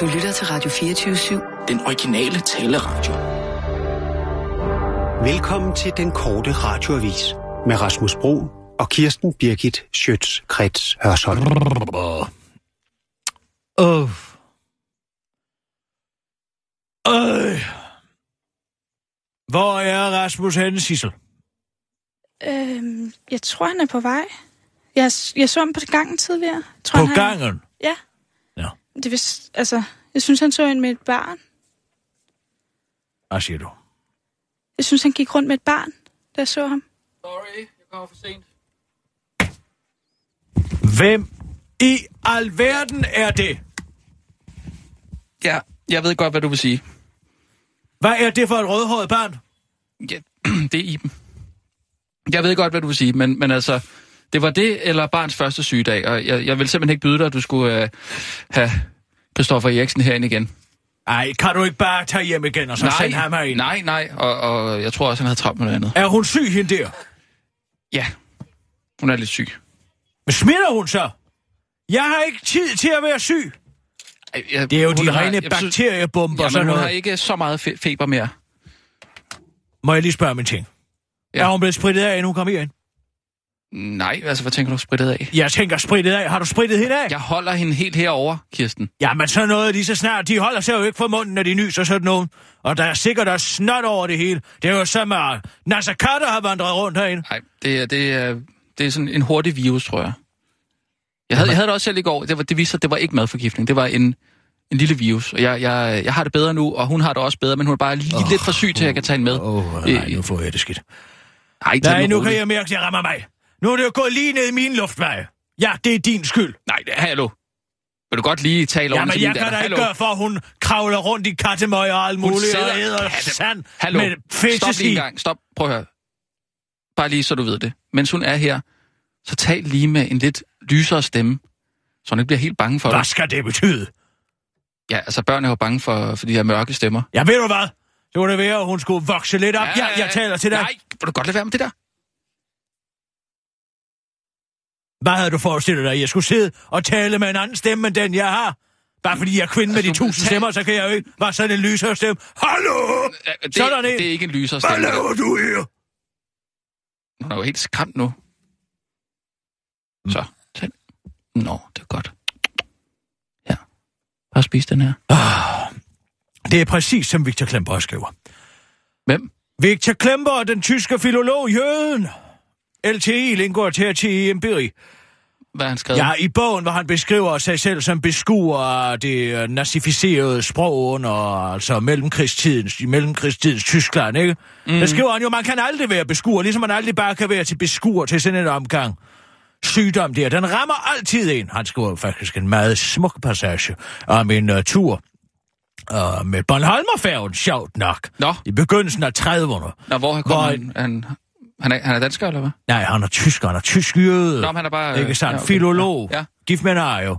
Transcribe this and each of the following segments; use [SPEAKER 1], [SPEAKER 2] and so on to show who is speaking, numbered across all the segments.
[SPEAKER 1] Du lytter til Radio 24-7.
[SPEAKER 2] Den originale taleradio.
[SPEAKER 3] Velkommen til den korte radioavis med Rasmus Bro og Kirsten Birgit Schøtz-Krets Hørsholm.
[SPEAKER 4] Åh. Øh. Hvor er Rasmus henne, Sissel?
[SPEAKER 5] Øhm, jeg tror, han er på vej. Jeg, jeg så ham på gangen tidligere. Tror,
[SPEAKER 4] På
[SPEAKER 5] han
[SPEAKER 4] gangen?
[SPEAKER 5] Ja. Det vist, altså, jeg synes, han så en med et barn.
[SPEAKER 4] Hvad siger du?
[SPEAKER 5] Jeg synes, han gik rundt med et barn, da jeg så ham.
[SPEAKER 2] Sorry, jeg kommer for sent.
[SPEAKER 4] Hvem i alverden er det?
[SPEAKER 2] Ja, jeg ved godt, hvad du vil sige.
[SPEAKER 4] Hvad er det for et rødhåret barn?
[SPEAKER 2] Ja, det er Iben. Jeg ved godt, hvad du vil sige, men, men altså, det var det eller barns første sygedag, og jeg, jeg vil simpelthen ikke byde dig, at du skulle øh, have Christoffer Eriksen herind igen.
[SPEAKER 4] Ej, kan du ikke bare tage hjem igen og så sende ham herind?
[SPEAKER 2] nej, nej, og, og jeg tror også, han havde travlt med noget andet.
[SPEAKER 4] Er hun syg, hende der?
[SPEAKER 2] Ja, hun er lidt syg.
[SPEAKER 4] Men smitter hun så? Jeg har ikke tid til at være syg.
[SPEAKER 2] Ej, Jeg,
[SPEAKER 4] Det er jo de
[SPEAKER 2] har-
[SPEAKER 4] rene bakteriebomber og sådan
[SPEAKER 2] hun har ikke så meget fe- feber mere.
[SPEAKER 4] Må jeg lige spørge min ting?
[SPEAKER 2] Ja.
[SPEAKER 4] Er hun blevet spritet af, inden hun kom herind?
[SPEAKER 2] Nej, altså, hvad tænker du spritet af?
[SPEAKER 4] Jeg tænker spritet af. Har du spritet hende af?
[SPEAKER 2] Jeg holder hende helt herover, Kirsten.
[SPEAKER 4] Jamen, så noget lige så snart. De holder sig jo ikke for munden, når de nyser sådan nogen. Og der er sikkert også snot over det hele. Det er jo som, at Nasser Carter har vandret rundt herinde.
[SPEAKER 2] Nej, det er, det, er, det er sådan en hurtig virus, tror jeg. Jeg havde, jeg havde det også selv i går. Det, var, det viste sig, at det var ikke madforgiftning. Det var en, en lille virus. Og jeg, jeg, jeg har det bedre nu, og hun har det også bedre, men hun er bare lige oh, lidt for syg til, at jeg kan tage hende med.
[SPEAKER 4] Åh, oh, nej, nu får jeg det skidt.
[SPEAKER 2] Nej, tag
[SPEAKER 4] Nej, nu kan jeg mærke, at jeg rammer mig. Nu er det jo gået lige ned i min luftveje. Ja, det er din skyld.
[SPEAKER 2] Nej, det- hallo. Vil du godt lige tale over
[SPEAKER 4] Jamen,
[SPEAKER 2] til
[SPEAKER 4] jeg
[SPEAKER 2] min
[SPEAKER 4] kan da ikke gøre for, at hun kravler rundt i kattemøg og alt
[SPEAKER 2] Hun
[SPEAKER 4] muligt, og æder sand
[SPEAKER 2] Hallo,
[SPEAKER 4] med
[SPEAKER 2] stop lige en gang. Stop, prøv at høre. Bare lige så du ved det. Mens hun er her, så tal lige med en lidt lysere stemme, så hun ikke bliver helt bange for
[SPEAKER 4] Hvad
[SPEAKER 2] dig.
[SPEAKER 4] skal det betyde?
[SPEAKER 2] Ja, altså børn er jo bange for, for de her mørke stemmer.
[SPEAKER 4] Ja, ved du hvad? Det var det være, at hun skulle vokse lidt op. Ja, jeg taler til dig.
[SPEAKER 2] Nej, vil du godt lade være med det der?
[SPEAKER 4] Hvad havde du forestillet dig? Jeg skulle sidde og tale med en anden stemme end den, jeg har? Bare fordi jeg er kvinde med de
[SPEAKER 2] Altså,
[SPEAKER 4] tusind
[SPEAKER 2] tal-
[SPEAKER 4] stemmer, så kan jeg jo ikke være sådan en lysere stemme. Hallo!
[SPEAKER 2] Ja, Det,
[SPEAKER 4] Sådan en.
[SPEAKER 2] det er ikke en lysere
[SPEAKER 4] Hvad
[SPEAKER 2] stemme.
[SPEAKER 4] laver du her?
[SPEAKER 2] Hun er jo helt skræmt nu. Så, tag. Nå, det er godt. Ja. Bare spis den her.
[SPEAKER 4] Det er præcis som Victor Klemper skriver.
[SPEAKER 2] Hvem?
[SPEAKER 4] Victor Klemper, den tyske filolog, jøden. LTI, Lingua Tertii Empiri.
[SPEAKER 2] Hvad han skrevet?
[SPEAKER 4] Ja, i bogen, hvor han beskriver sig selv som beskuer af det øh, nazificerede sprog under altså mellemkrigstidens, i mellemkrigstidens Tyskland, ikke? Mm. Der skriver han jo, man kan aldrig være beskuer, ligesom man aldrig bare kan være til beskuer til sådan en omgang. Sygdom der, den rammer altid en. Han skriver faktisk en meget smuk passage om en uh, tur uh, med Bornholmerfærgen, sjovt nok.
[SPEAKER 2] Nå.
[SPEAKER 4] I begyndelsen af 30'erne.
[SPEAKER 2] Nå, hvor
[SPEAKER 4] Hvor-
[SPEAKER 2] kommer han? Han, han, er, han er dansker, eller hvad?
[SPEAKER 4] Nej, han er tysker, han er tysk jøde.
[SPEAKER 2] Nå, han er bare...
[SPEAKER 4] Ikke sandt?
[SPEAKER 2] ja,
[SPEAKER 4] Ja,
[SPEAKER 2] okay.
[SPEAKER 4] Filolog.
[SPEAKER 2] Ja.
[SPEAKER 4] Gift med en jo.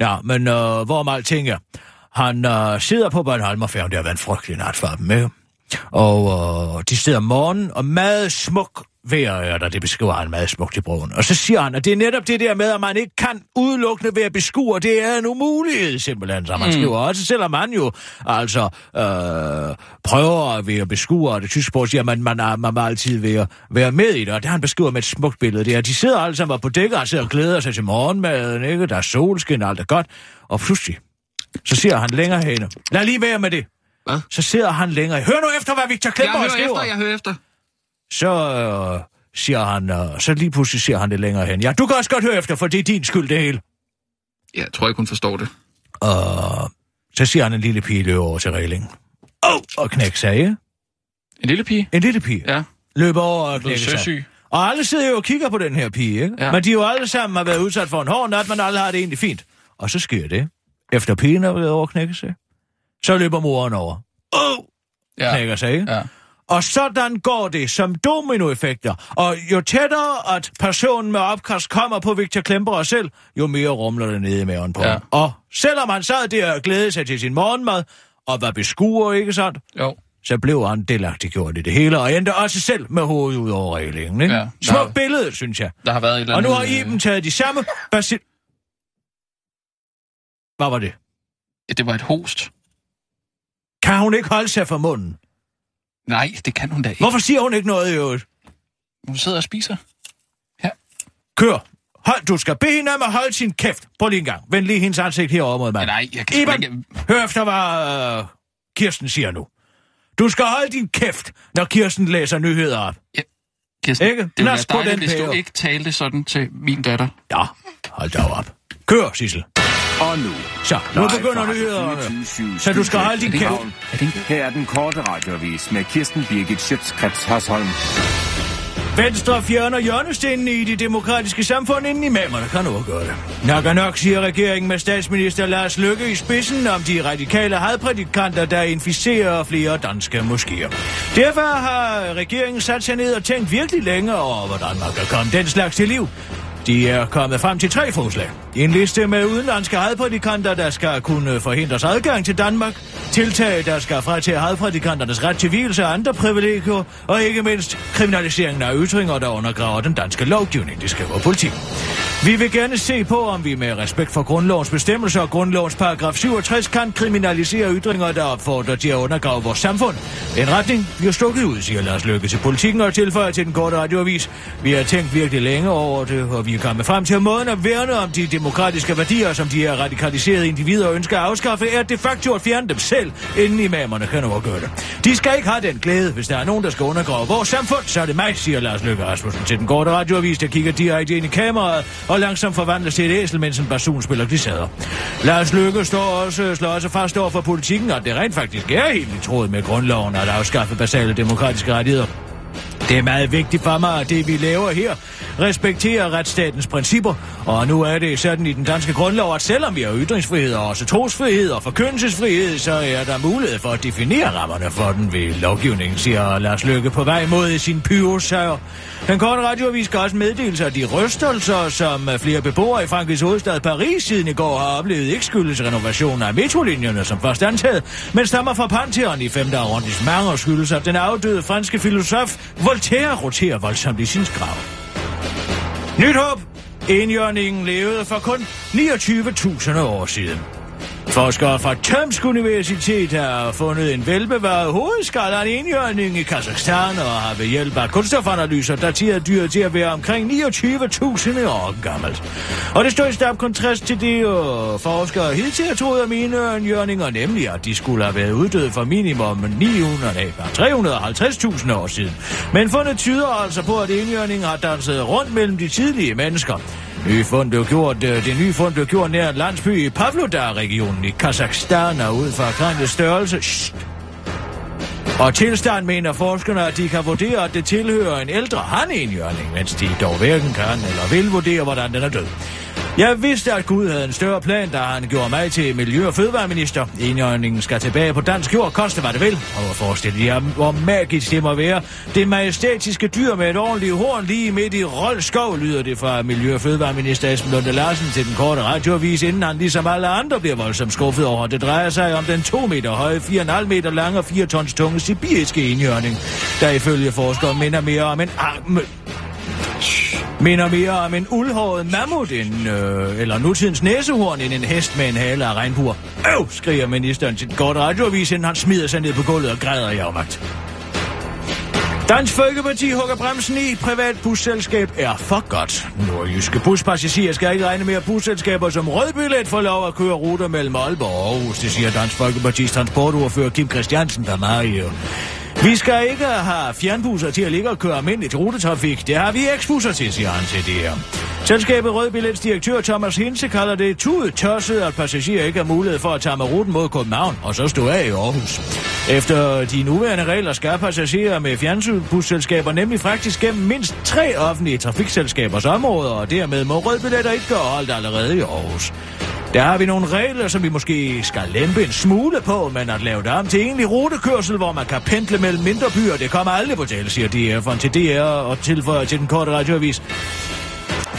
[SPEAKER 4] Ja, men øh, hvorom alting er. Han øh, sidder på Bornholmerfærgen, det har været en frygtelig nat for dem, ikke? Og øh, de sidder om morgenen, og meget smuk vejr er der, det beskriver han meget smukt i broen. Og så siger han, at det er netop det der med, at man ikke kan udelukkende være beskuer, det er en umulighed simpelthen, som han mm. skriver. Også selvom man jo altså øh, prøver at være beskuer af det tyske sprog, siger man, man, er, man må altid være, være med i det. Og det han beskriver med et smukt billede, det er, at de sidder alle sammen på dækker og sidder og glæder sig til morgenmaden, ikke? Der er solskin og alt er godt. Og pludselig, så siger han længere henne. Lad lige være med det.
[SPEAKER 2] Hvad?
[SPEAKER 4] Så sidder han længere. Hør nu efter, hvad Victor Klemper skriver.
[SPEAKER 2] jeg hører efter.
[SPEAKER 4] Så øh, siger han, øh, så lige pludselig siger han det længere hen. Ja, du kan også godt høre efter, for det er din skyld, det hele.
[SPEAKER 2] Jeg tror ikke, hun forstår det.
[SPEAKER 4] Og så siger han en lille pige løber over til reglingen. Åh, oh, og knæk ikke?
[SPEAKER 2] En lille pige?
[SPEAKER 4] En lille pige
[SPEAKER 2] Ja,
[SPEAKER 4] løber over og
[SPEAKER 2] blevet
[SPEAKER 4] knækker sig. Og alle sidder jo og kigger på den her pige, ikke?
[SPEAKER 2] Ja.
[SPEAKER 4] Ja. Men de er jo alle sammen har været udsat for en hård nat, men alle har det egentlig fint. Og så sker det. Efter pigen er været over knække sig, så løber moren over. Åh, oh,
[SPEAKER 2] Ja.
[SPEAKER 4] knækker sig, ikke?
[SPEAKER 2] Ja.
[SPEAKER 4] Og sådan går det som dominoeffekter. Og jo tættere, at personen med opkast kommer på Victor Klemperer selv, jo mere rumler det nede i maven på
[SPEAKER 2] Ja.
[SPEAKER 4] ham. Og selvom han sad der og glædede sig til sin morgenmad, og var beskuer, ikke sandt?
[SPEAKER 2] Jo.
[SPEAKER 4] Så blev han delagtiggjort i det hele, og endte også selv med hovedet ud over reglingen, ikke?
[SPEAKER 2] Ja, der-
[SPEAKER 4] Smukt billede, synes jeg.
[SPEAKER 2] Der har været et eller
[SPEAKER 4] Og
[SPEAKER 2] andet...
[SPEAKER 4] nu har
[SPEAKER 2] øh,
[SPEAKER 4] Iben taget de samme basil... Hvad var det?
[SPEAKER 2] Det det var et host.
[SPEAKER 4] Kan hun ikke holde sig for munden?
[SPEAKER 2] Nej, det kan hun da ikke.
[SPEAKER 4] Hvorfor siger hun ikke noget i øvrigt?
[SPEAKER 2] Hun sidder og spiser.
[SPEAKER 4] Kør. Hold, du skal bede hende om at holde sin kæft. Prøv lige en gang. Vend lige hendes ansigt herover mod mig.
[SPEAKER 2] Nej, jeg kan
[SPEAKER 4] Iben,
[SPEAKER 2] ikke...
[SPEAKER 4] hør efter, hvad uh, Kirsten siger nu. Du skal holde din kæft, når Kirsten læser nyheder op.
[SPEAKER 2] Kirsten,
[SPEAKER 4] Ikke?
[SPEAKER 2] det ville være dejligt, hvis du ikke talte sådan til min datter.
[SPEAKER 4] Ja, hold da op. Kør, Sissel.
[SPEAKER 6] Og nu,
[SPEAKER 4] Så, nu
[SPEAKER 6] live
[SPEAKER 4] begynder nyhederne.
[SPEAKER 6] 24syv
[SPEAKER 4] Så du skal holde din kæft.
[SPEAKER 6] Her er den korte radiovis med Kirsten Birgit Schøtzgrads Hasholm.
[SPEAKER 4] Venstre fjerner hjørnestenene i de demokratiske samfund, inden imamerne kan nu gøre det. Nok og nok, siger regeringen med statsminister Lars Løkke i spidsen om de radikale hadprædikanter, der inficerer flere danske moskéer. Derfor har regeringen sat sig ned og tænkt virkelig længe over, hvordan man kan komme den slags til liv. De er kommet frem til tre forslag. En liste med udenlandske hadprædikanter, der skal kunne forhindres adgang til Danmark. Tiltag, der skal fratage hadprædikanternes ret til hvilelse og andre privilegier. Og ikke mindst kriminaliseringen af ytringer, der undergraver den danske lovgivning, det skriver politik. Vi vil gerne se på, om vi med respekt for grundlovens bestemmelser og grundlovens paragraf 67 kan kriminalisere ytringer, der opfordrer til at undergrave vores samfund. En retning bliver stukket ud, siger Lars Løkke til politikken og tilføjer til den korte radioavis. Vi har tænkt virkelig længe over det, og vi er kommet frem til, at måden at værne om de demokratiske værdier, som de her radikaliserede individer ønsker at afskaffe, er de facto at fjerne dem selv, inden imamerne kan overgøre det. De skal ikke have den glæde, hvis der er nogen, der skal undergrave vores samfund, så er det mig, siger Lars Løkke Rasmussen til den korte radioavis, der kigger direkte ind i kameraet og langsomt forvandles til et æsel, mens en basun spiller glissader. Lars Løkke står også, slår også fast over for politikken, at det rent faktisk er helt i tråd med grundloven at afskaffe basale demokratiske rettigheder. Det er meget vigtigt for mig, at det vi laver her respekterer retsstatens principper, og nu er det sådan i den danske grundlov, at selvom vi har ytringsfrihed og også trosfrihed og forkyndelsesfrihed, så er der mulighed for at definere rammerne for den ved lovgivningen, siger Lars Løkke på vej mod sin pyrosager. Den korte radioavis skal også meddele af de rystelser, som flere beboere i Frankrigs hovedstad Paris siden i går har oplevet ikke skyldes renovationen af metrolinjerne, som først antaget, men stammer fra Pantheon i 5. arrondissement og skyldes, at den afdøde franske filosof Voltaire roterer voldsomt i sin grav. Nyt håb! Enhjørningen levede for kun 29.000 år siden. Forskere fra Tomsk Universitet har fundet en velbevaret hovedskal af en enhjørning i Kazakhstan og har ved hjælp af kunststofanalyser dateret dyret til at være omkring 29.000 år gammelt. Og det står i stærk kontrast til det, og forskere hidtil har troet om enhjørninger, nemlig at de skulle have været uddøde for minimum 900, 350.000 år siden. Men fundet tyder altså på, at enhjørningen har danset rundt mellem de tidlige mennesker. Nye fund blev gjort, øh, det nye fund blev gjort nær en landsby i Pavlodar-regionen i Kazakhstan og ud fra kraniets størrelse. Shh. Og tilstand mener forskerne, at de kan vurdere, at det tilhører en ældre hanenhjørning, mens de dog hverken kan eller vil vurdere, hvordan den er død. Jeg vidste, at Gud havde en større plan, da han gjorde mig til miljø- og fødevareminister. Enhjørningen skal tilbage på dansk jord, koste hvad det vil. Og hvor forestiller jer, hvor magisk det må være. Det majestætiske dyr med et ordentligt horn lige midt i Roldskov, lyder det fra miljø- og fødevareminister Esben Lunde Larsen til den korte radioavis, inden han ligesom alle andre bliver voldsomt skuffet over. Det drejer sig om den 2 meter høje, 4,5 meter lange og 4 tons tunge sibiriske enhjørning, der ifølge forskere minder mere om en arm minder mere om en uldhåret mammut end, øh, eller nutidens næsehorn end en hest med en hale af regnbuer. Øv, skriger ministeren til godt korte radioavis, inden han smider sig ned på gulvet og græder i afmagt. Dansk Folkeparti hugger bremsen i. Privat busselskab er for godt. Nordjyske buspassagerer skal ikke regne med, at busselskaber som Rødbillet får lov at køre ruter mellem Aalborg og Aarhus. Det siger Dansk Folkepartis transportordfører Kim Christiansen, der meget vi skal ikke have fjernbusser til at ligge og køre almindeligt rutetrafik. Det har vi eksbusser til, siger han til det her. Selskabet Rødbillets direktør Thomas Hinse kalder det tudet tørset, at passagerer ikke har mulighed for at tage med ruten mod København, og så stå af i Aarhus. Efter de nuværende regler skal passagerer med fjernbusselskaber nemlig faktisk gennem mindst tre offentlige trafikselskabers områder, og dermed må rødbilletter ikke gøre holdt allerede i Aarhus. Der har vi nogle regler, som vi måske skal lempe en smule på, men at lave det om til egentlig rutekørsel, hvor man kan pendle mellem mindre byer, det kommer aldrig på tale, siger DR'en til DR og tilføjer til den korte radioavis.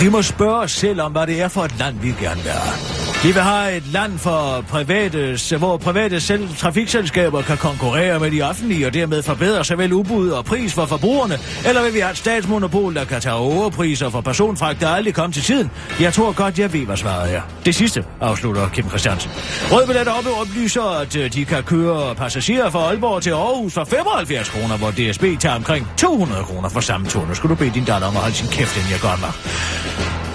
[SPEAKER 4] Vi må spørge os selv om, hvad det er for et land, vi gerne vil have. Vi vil have et land, for private, hvor private selv, trafikselskaber kan konkurrere med de offentlige og dermed forbedre såvel udbud og pris for forbrugerne. Eller vil vi have et statsmonopol, der kan tage overpriser for personfragt, der aldrig kom til tiden? Jeg tror godt, jeg ved, hvad svaret er. Det sidste, afslutter Kim Christiansen. Rød billet oppe oplyser, at øh, de kan køre passagerer fra Aalborg til Aarhus for 75 kroner, hvor DSB tager omkring 200 kroner for samme tur. Nu skal du bede din datter om at holde sin kæft, inden jeg gør mig.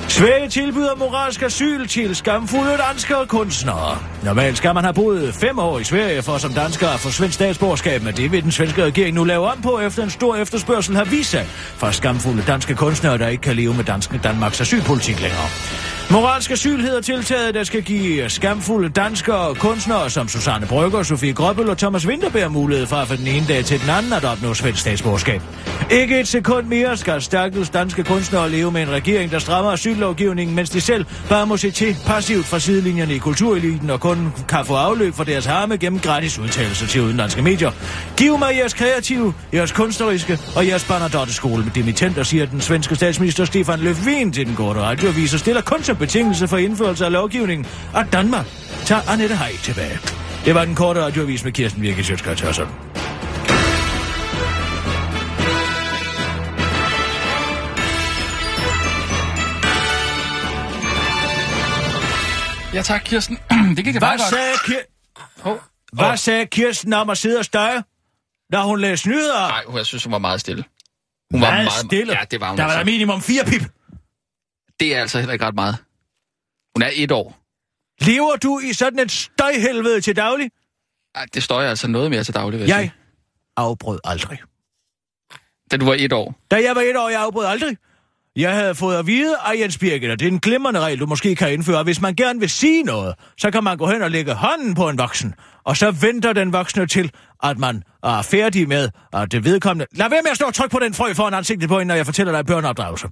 [SPEAKER 4] Sverige tilbyder moralsk asyl til skamfulde danskere kunstnere. Normalt skal man have boet fem år i Sverige for som dansker at få svensk statsborgerskab, men det vil den svenske regering nu lave om på, efter en stor efterspørgsel har vist sig fra skamfulde danske kunstnere, der ikke kan leve med danske Danmarks asylpolitik længere. Moralsk asyl hedder tiltaget, der skal give skamfulde danskere og kunstnere som Susanne Brygger, Sofie Grøbbel og Thomas Winterberg mulighed for at fra den ene dag til den anden at opnå svensk statsborgerskab. Ikke et sekund mere skal stakkels danske kunstnere leve med en regering, der strammer asyllovgivningen, mens de selv bare må se til passivt fra sidelinjerne i kultureliten og kun kan få afløb for deres harme gennem gratis udtalelser til udenlandske medier. Giv mig jeres kreative, jeres kunstneriske og jeres Bernadotte-skole med dimittenter, siger den svenske statsminister Stefan Löfven til den gode radioavis og stiller kun som betingelse for indførelse af lovgivningen, at Danmark tager Annette Heij tilbage. Det var den korte radioavis med Kirsten Sjøtskrets Hørsholm.
[SPEAKER 2] Ja tak, Kirsten. det gik da
[SPEAKER 4] Hvad sagde, Kir-
[SPEAKER 2] Hov.
[SPEAKER 4] Hvad sagde Kirsten om at sidde og støje, da hun læste nyheder?
[SPEAKER 2] Nej, jeg synes, hun var meget stille. Hun var
[SPEAKER 4] Meget
[SPEAKER 2] meget
[SPEAKER 4] stille.
[SPEAKER 2] Ja, det var hun
[SPEAKER 4] Der var der
[SPEAKER 2] altså.
[SPEAKER 4] minimum fire pip.
[SPEAKER 2] Det er altså heller ikke ret meget. Hun er et år.
[SPEAKER 4] Lever du i sådan et støjhelvede til daglig?
[SPEAKER 2] Ej, det står jeg altså noget mere til daglig, vil jeg,
[SPEAKER 4] Jeg afbrød aldrig.
[SPEAKER 2] sige. Da du var et år.
[SPEAKER 4] Da jeg var et år, jeg afbrød aldrig. Jeg havde fået at vide af Jens Birgit, og det er en glimrende regel, du måske kan indføre. Hvis man gerne vil sige noget, så kan man gå hen og lægge hånden på en voksen, og så venter den voksne til, at man er færdig med, at det vedkommende... Lad være med at stå og trykke på den frø foran ansigtet på hende, når jeg fortæller dig børneopdragelse.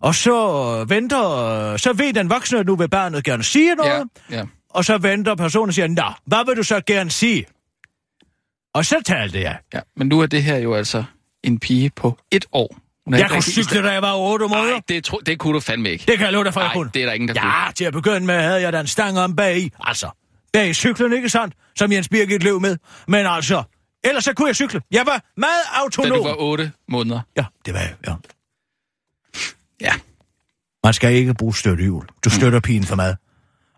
[SPEAKER 4] Og så venter... Så ved den voksne, at nu vil barnet gerne sige noget,
[SPEAKER 2] Ja, ja.
[SPEAKER 4] og så venter personen og siger, Nå, hvad vil du så gerne sige? Og så talte jeg.
[SPEAKER 2] ja. Men nu er det her jo altså en pige på et år. Hun
[SPEAKER 4] Jeg kunne cykle, da jeg var otte måneder.
[SPEAKER 2] Nej, det, tro, det kunne du fandme ikke.
[SPEAKER 4] Det kan jeg love dig for, jeg kunne.
[SPEAKER 2] det er der ingen, der kunne.
[SPEAKER 4] Ja, til at begynde med havde jeg da en stang om bag i. Altså, bag i cyklen, ikke sandt? Som Jens Birgit løb med. Men altså, ellers så kunne jeg cykle. Jeg var meget
[SPEAKER 2] Da
[SPEAKER 4] autonom.
[SPEAKER 2] du var otte måneder.
[SPEAKER 4] Ja, det var jeg, ja.
[SPEAKER 2] Ja.
[SPEAKER 4] Man skal ikke bruge støttehjul. Du støtter pigen for mad.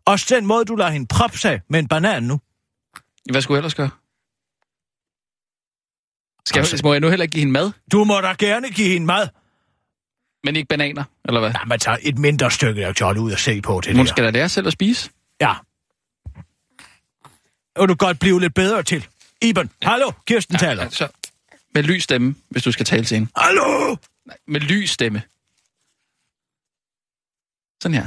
[SPEAKER 4] Også den måde, du lader hende proppe sig med en banan nu.
[SPEAKER 2] Hvad skulle jeg ellers gøre? Skal
[SPEAKER 4] Altså-
[SPEAKER 2] må jeg nu heller give hende mad,
[SPEAKER 4] Du må da gerne give hende mad.
[SPEAKER 2] men ikke bananer, eller hvad?
[SPEAKER 4] Ja, man tager et mindre stykke, jeg kan ud og se på til
[SPEAKER 2] Hun
[SPEAKER 4] det
[SPEAKER 2] skal da lære selv at spise.
[SPEAKER 4] Ja. Og du godt blive lidt bedre til. Iben, hallo, Kirsten taler.
[SPEAKER 2] Altså, med lys stemme, hvis du skal tale til hende.
[SPEAKER 4] Hallo!
[SPEAKER 2] Nej, med lys stemme. Sådan her.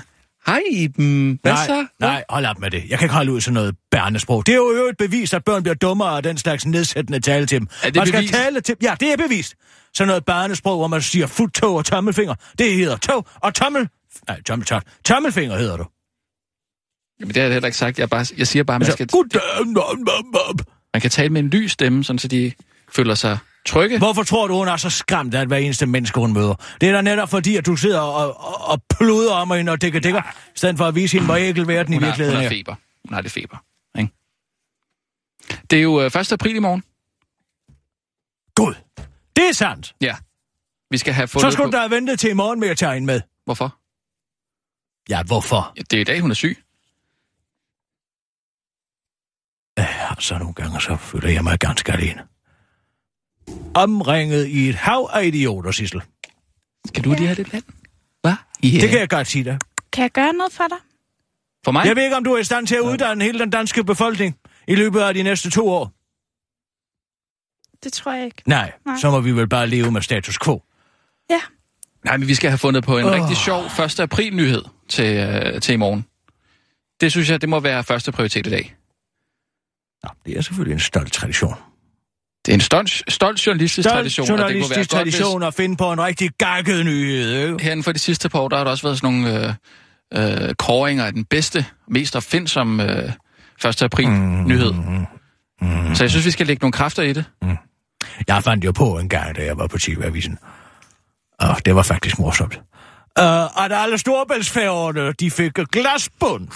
[SPEAKER 2] Hej Iben. Hvad
[SPEAKER 4] nej,
[SPEAKER 2] så?
[SPEAKER 4] nej, hold op med det. Jeg kan ikke holde ud sådan noget børnesprog. Det er jo et bevis, at børn bliver dummere af den slags nedsættende tale til dem.
[SPEAKER 2] Er det
[SPEAKER 4] man skal
[SPEAKER 2] bevist?
[SPEAKER 4] tale til Ja, det er bevist. Sådan noget børnesprog, hvor man siger fut, tog og tommelfinger. Det hedder tog og tommel... Nej, tommel, tommel. Tommelfinger hedder du.
[SPEAKER 2] Jamen, det har jeg heller ikke sagt. Jeg, bare, jeg siger bare, at man,
[SPEAKER 4] Altså,
[SPEAKER 2] skal, man kan tale med en lys stemme, sådan, så de føler sig trygge.
[SPEAKER 4] Hvorfor tror du, hun er så skræmt af hver eneste menneske, hun møder? Det er da netop fordi, at du sidder og, og, og pluder om hende og dækker dækker, i stedet for at vise hende, hvor ækel verden i
[SPEAKER 2] Hun har,
[SPEAKER 4] virkeligheden
[SPEAKER 2] hun
[SPEAKER 4] er.
[SPEAKER 2] har feber. Hun har det feber. Ikke? Det er jo øh, 1. april i morgen.
[SPEAKER 4] Gud, det er sandt.
[SPEAKER 2] Ja. Vi skal have
[SPEAKER 4] Så
[SPEAKER 2] fundet
[SPEAKER 4] skulle
[SPEAKER 2] på...
[SPEAKER 4] du da have ventet til i morgen med at tage hende med.
[SPEAKER 2] Hvorfor?
[SPEAKER 4] Ja, hvorfor?
[SPEAKER 2] Ja, det er i dag, hun er syg.
[SPEAKER 4] Ja, så nogle gange, så føler jeg mig ganske alene. Omringet i et hav af idioter, Sissel.
[SPEAKER 2] Skal du lige have lidt vand? Hvad? Yeah.
[SPEAKER 4] Det kan jeg godt sige dig.
[SPEAKER 5] Kan jeg gøre noget for dig?
[SPEAKER 2] For mig?
[SPEAKER 4] Jeg ved ikke, om du er i stand til at uddanne hele den danske befolkning i løbet af de næste to år.
[SPEAKER 5] Det tror jeg ikke.
[SPEAKER 4] Nej,
[SPEAKER 5] Nej.
[SPEAKER 4] så må vi vel bare leve med status quo.
[SPEAKER 5] Ja.
[SPEAKER 2] Nej, men vi skal have fundet på en oh. rigtig sjov 1. april-nyhed til, øh, til i morgen. Det synes jeg, det må være første prioritet i dag.
[SPEAKER 4] Nå, det er selvfølgelig en stolt tradition.
[SPEAKER 2] Det er en stolt, stolt journalistisk
[SPEAKER 4] Stolt
[SPEAKER 2] tradition. og det kunne være
[SPEAKER 4] journalistisk
[SPEAKER 2] godt, hvis-
[SPEAKER 4] tradition at finde på en rigtig gakket nyhed, ikke?
[SPEAKER 2] Herinde for de sidste par år, der har der også været sådan nogle øh, øh, kåringer af den bedste, mest opfindsomme øh, 1. april-nyhed. Mm. Så jeg synes, vi skal lægge nogle kræfter i det.
[SPEAKER 4] Jeg fandt jo på en gang, da jeg var på TV-avisen. Og det var faktisk morsomt. uh, at alle storbæltsfærgerne, de fik glasbund.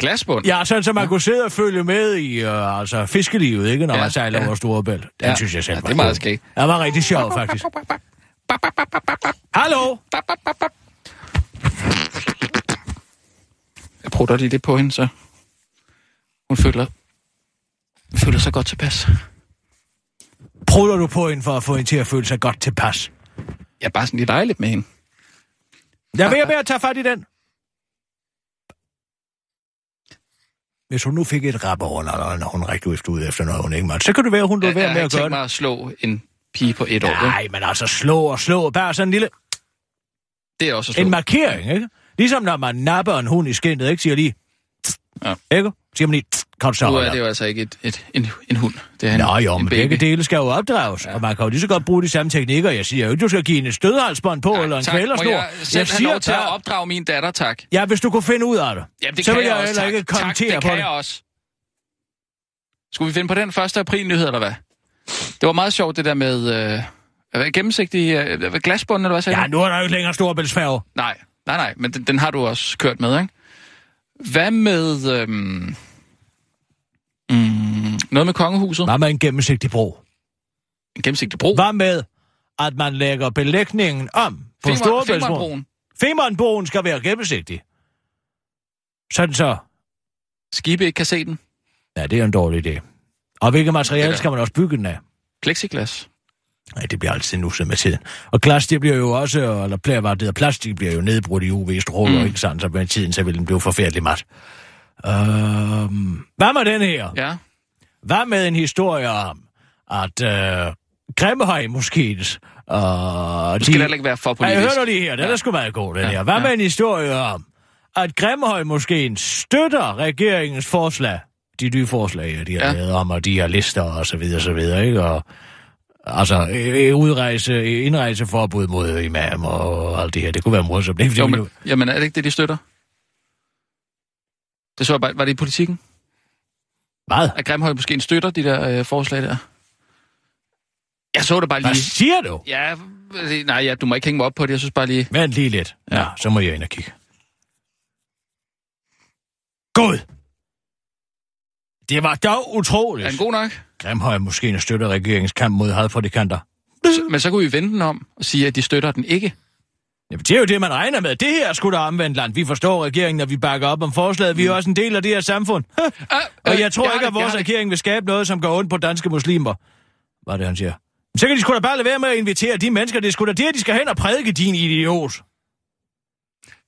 [SPEAKER 2] Glasbund?
[SPEAKER 4] Ja, sådan så man kunne sidde og følge med i uh, altså fiskelivet, ikke, når
[SPEAKER 2] Ja,
[SPEAKER 4] man sejler
[SPEAKER 2] ja.
[SPEAKER 4] over Storebælt. Den
[SPEAKER 2] Ja.
[SPEAKER 4] synes jeg selv
[SPEAKER 2] Ja,
[SPEAKER 4] var
[SPEAKER 2] det er meget skægt.
[SPEAKER 4] Den var rigtig sjov, faktisk. Hallo?
[SPEAKER 2] Jeg prutter lige det på hende, så hun føler, føler sig godt tilpas.
[SPEAKER 4] Prutter du på hende for at få hende til at føle sig godt tilpas?
[SPEAKER 2] Jeg er bare sådan lige dejligt med hende.
[SPEAKER 4] Jeg er ved at tage fat i den. Hvis hun nu fik et rap over, når når hun rigtig ud ud efter noget, hun ikke måtte, så kan det være, hun lå
[SPEAKER 2] Jeg,
[SPEAKER 4] være
[SPEAKER 2] jeg
[SPEAKER 4] med
[SPEAKER 2] har
[SPEAKER 4] at gøre det.
[SPEAKER 2] mig at slå en pige på et år. vel?
[SPEAKER 4] Nej, men altså slå og slå. Bare sådan en lille
[SPEAKER 2] Det er også slå.
[SPEAKER 4] en markering, ikke? Ligesom når man napper en hund i skindet, ikke? Siger lige...
[SPEAKER 2] Ja.
[SPEAKER 4] Ikke? Siger man lige... Så
[SPEAKER 2] Nu er det jo altså ikke et, et, en, en hund. Det er en,
[SPEAKER 4] Nå jo,
[SPEAKER 2] en
[SPEAKER 4] men
[SPEAKER 2] baby.
[SPEAKER 4] begge dele skal jo opdrages, ja. og man kan jo lige så godt bruge de samme teknikker. Jeg siger jo ikke, du skal give en stødhalsbånd på,
[SPEAKER 2] Nej,
[SPEAKER 4] eller en
[SPEAKER 2] tak.
[SPEAKER 4] Kvælersnor.
[SPEAKER 2] jeg have lov til at opdrage min datter, tak?
[SPEAKER 4] Ja, hvis du kunne finde ud af det.
[SPEAKER 2] Jamen, det
[SPEAKER 4] så
[SPEAKER 2] kan
[SPEAKER 4] vil jeg,
[SPEAKER 2] jeg,
[SPEAKER 4] heller
[SPEAKER 2] tak.
[SPEAKER 4] ikke
[SPEAKER 2] tak,
[SPEAKER 4] kommentere
[SPEAKER 2] det
[SPEAKER 4] på
[SPEAKER 2] kan
[SPEAKER 4] det.
[SPEAKER 2] jeg også. Skulle vi finde på den 1. april-nyhed, eller hvad? Det var meget sjovt, det der med øh, gennemsigtig øh, glasbund, eller hvad sagde
[SPEAKER 4] Ja, nu er der jo ikke længere storbæltsfærge.
[SPEAKER 2] Nej, nej, nej, men den, den har du også kørt med, ikke? Hvad med... Øhm, mm, noget med kongehuset?
[SPEAKER 4] Hvad med en gennemsigtig bro?
[SPEAKER 2] En gennemsigtig bro?
[SPEAKER 4] Hvad med, at man lægger belægningen om på Storebæltsbroen?
[SPEAKER 2] Femernbroen.
[SPEAKER 4] Skal være gennemsigtig. Sådan så.
[SPEAKER 2] Skibe ikke kan se den.
[SPEAKER 4] Ja, det er en dårlig idé. Og hvilket materiale
[SPEAKER 2] er-
[SPEAKER 4] skal man også bygge den af?
[SPEAKER 2] Plexiglas.
[SPEAKER 4] Nej, det bliver altid nusset med tiden. Og glas, det bliver jo også, eller plejer det plastik bliver jo nedbrudt i UV-stråler, mm. ikke sandt? Så med tiden, så vil den blive forfærdelig mat. Øhm, hvad med den her?
[SPEAKER 2] Ja.
[SPEAKER 4] Hvad med en historie om, at øh, Grimhøj Moskens... Øh,
[SPEAKER 2] Du skal heller ikke være for politisk.
[SPEAKER 4] hør nu lige her, den
[SPEAKER 2] Ja.
[SPEAKER 4] er sgu meget god, den
[SPEAKER 2] Ja,
[SPEAKER 4] her. Hvad
[SPEAKER 2] ja.
[SPEAKER 4] med en historie om, at Grimhøj Moskeen støtter regeringens forslag, de nye forslag, ja, de har
[SPEAKER 2] Ja.
[SPEAKER 4] ja. lavet om, og de her lister og så videre, så videre, ikke? Og, altså, øh, udrejse, øh, indrejseforbud mod imam og alt det her, det kunne være morsomt. ikke?
[SPEAKER 2] Jo, men, jamen er det ikke det, de støtter? Det så jeg bare, var det i politikken?
[SPEAKER 4] Hvad?
[SPEAKER 2] At Grimhøj måske støtter de der øh, forslag der? Jeg så det bare
[SPEAKER 4] Hvad
[SPEAKER 2] lige.
[SPEAKER 4] siger du?
[SPEAKER 2] Ja, øh, nej, ja, du må ikke hænge mig op på det. Jeg synes bare lige...
[SPEAKER 4] Vent lige lidt. Ja, så må jeg ind og kigge. God! Det var dog utroligt.
[SPEAKER 2] Er den god nok?
[SPEAKER 4] Grimhøj måske støtter regeringens kamp mod hadprædikanter.
[SPEAKER 2] Men så kunne vi vende den om og sige, at de støtter den ikke.
[SPEAKER 4] Jamen, det er jo det, man regner med. Det her er sgu da omvendt land. Vi forstår regeringen, og vi bakker op om forslaget. Vi er også en del af det her samfund.
[SPEAKER 2] Ah,
[SPEAKER 4] og
[SPEAKER 2] øh,
[SPEAKER 4] jeg tror
[SPEAKER 2] har
[SPEAKER 4] ikke, at vores
[SPEAKER 2] jeg
[SPEAKER 4] regering vil skabe noget, som går ondt på danske muslimer. Hvad er det, han siger? Så kan de sgu da bare lade være med at invitere de mennesker. Det er sgu da det, de skal hen og prædike, din idiot.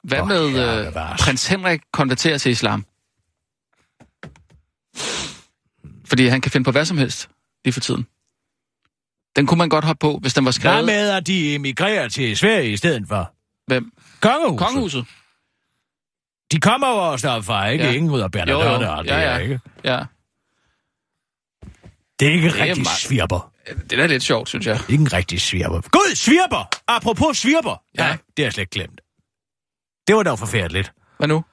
[SPEAKER 2] Hvad med
[SPEAKER 4] herre
[SPEAKER 2] øh,
[SPEAKER 4] bevares.
[SPEAKER 2] prins Henrik konverterer til islam? Fordi han kan finde på hvad som helst lige for tiden. Den kunne man godt hoppe på, hvis den var
[SPEAKER 4] Hvad
[SPEAKER 2] skrevet.
[SPEAKER 4] med, at de emigrerer til Sverige i stedet for?
[SPEAKER 2] Hvem?
[SPEAKER 4] Kongehuset.
[SPEAKER 2] Kongehuset.
[SPEAKER 4] De kommer jo også derfra, ikke?
[SPEAKER 2] Ja.
[SPEAKER 4] Ingrid og
[SPEAKER 2] Jo,
[SPEAKER 4] Bernadotte og det
[SPEAKER 2] Ja,
[SPEAKER 4] her,
[SPEAKER 2] ja.
[SPEAKER 4] ikke?
[SPEAKER 2] Ja.
[SPEAKER 4] Det er ikke
[SPEAKER 2] er
[SPEAKER 4] rigtig
[SPEAKER 2] meget-
[SPEAKER 4] svirper.
[SPEAKER 2] Det er da lidt sjovt, synes jeg.
[SPEAKER 4] Ikke en rigtig svirper. Gud, svirper! Apropos svirper.
[SPEAKER 2] Ja.
[SPEAKER 4] Ja, det har jeg slet ikke glemt. Det var dog forfærdeligt.
[SPEAKER 2] Hvad nu?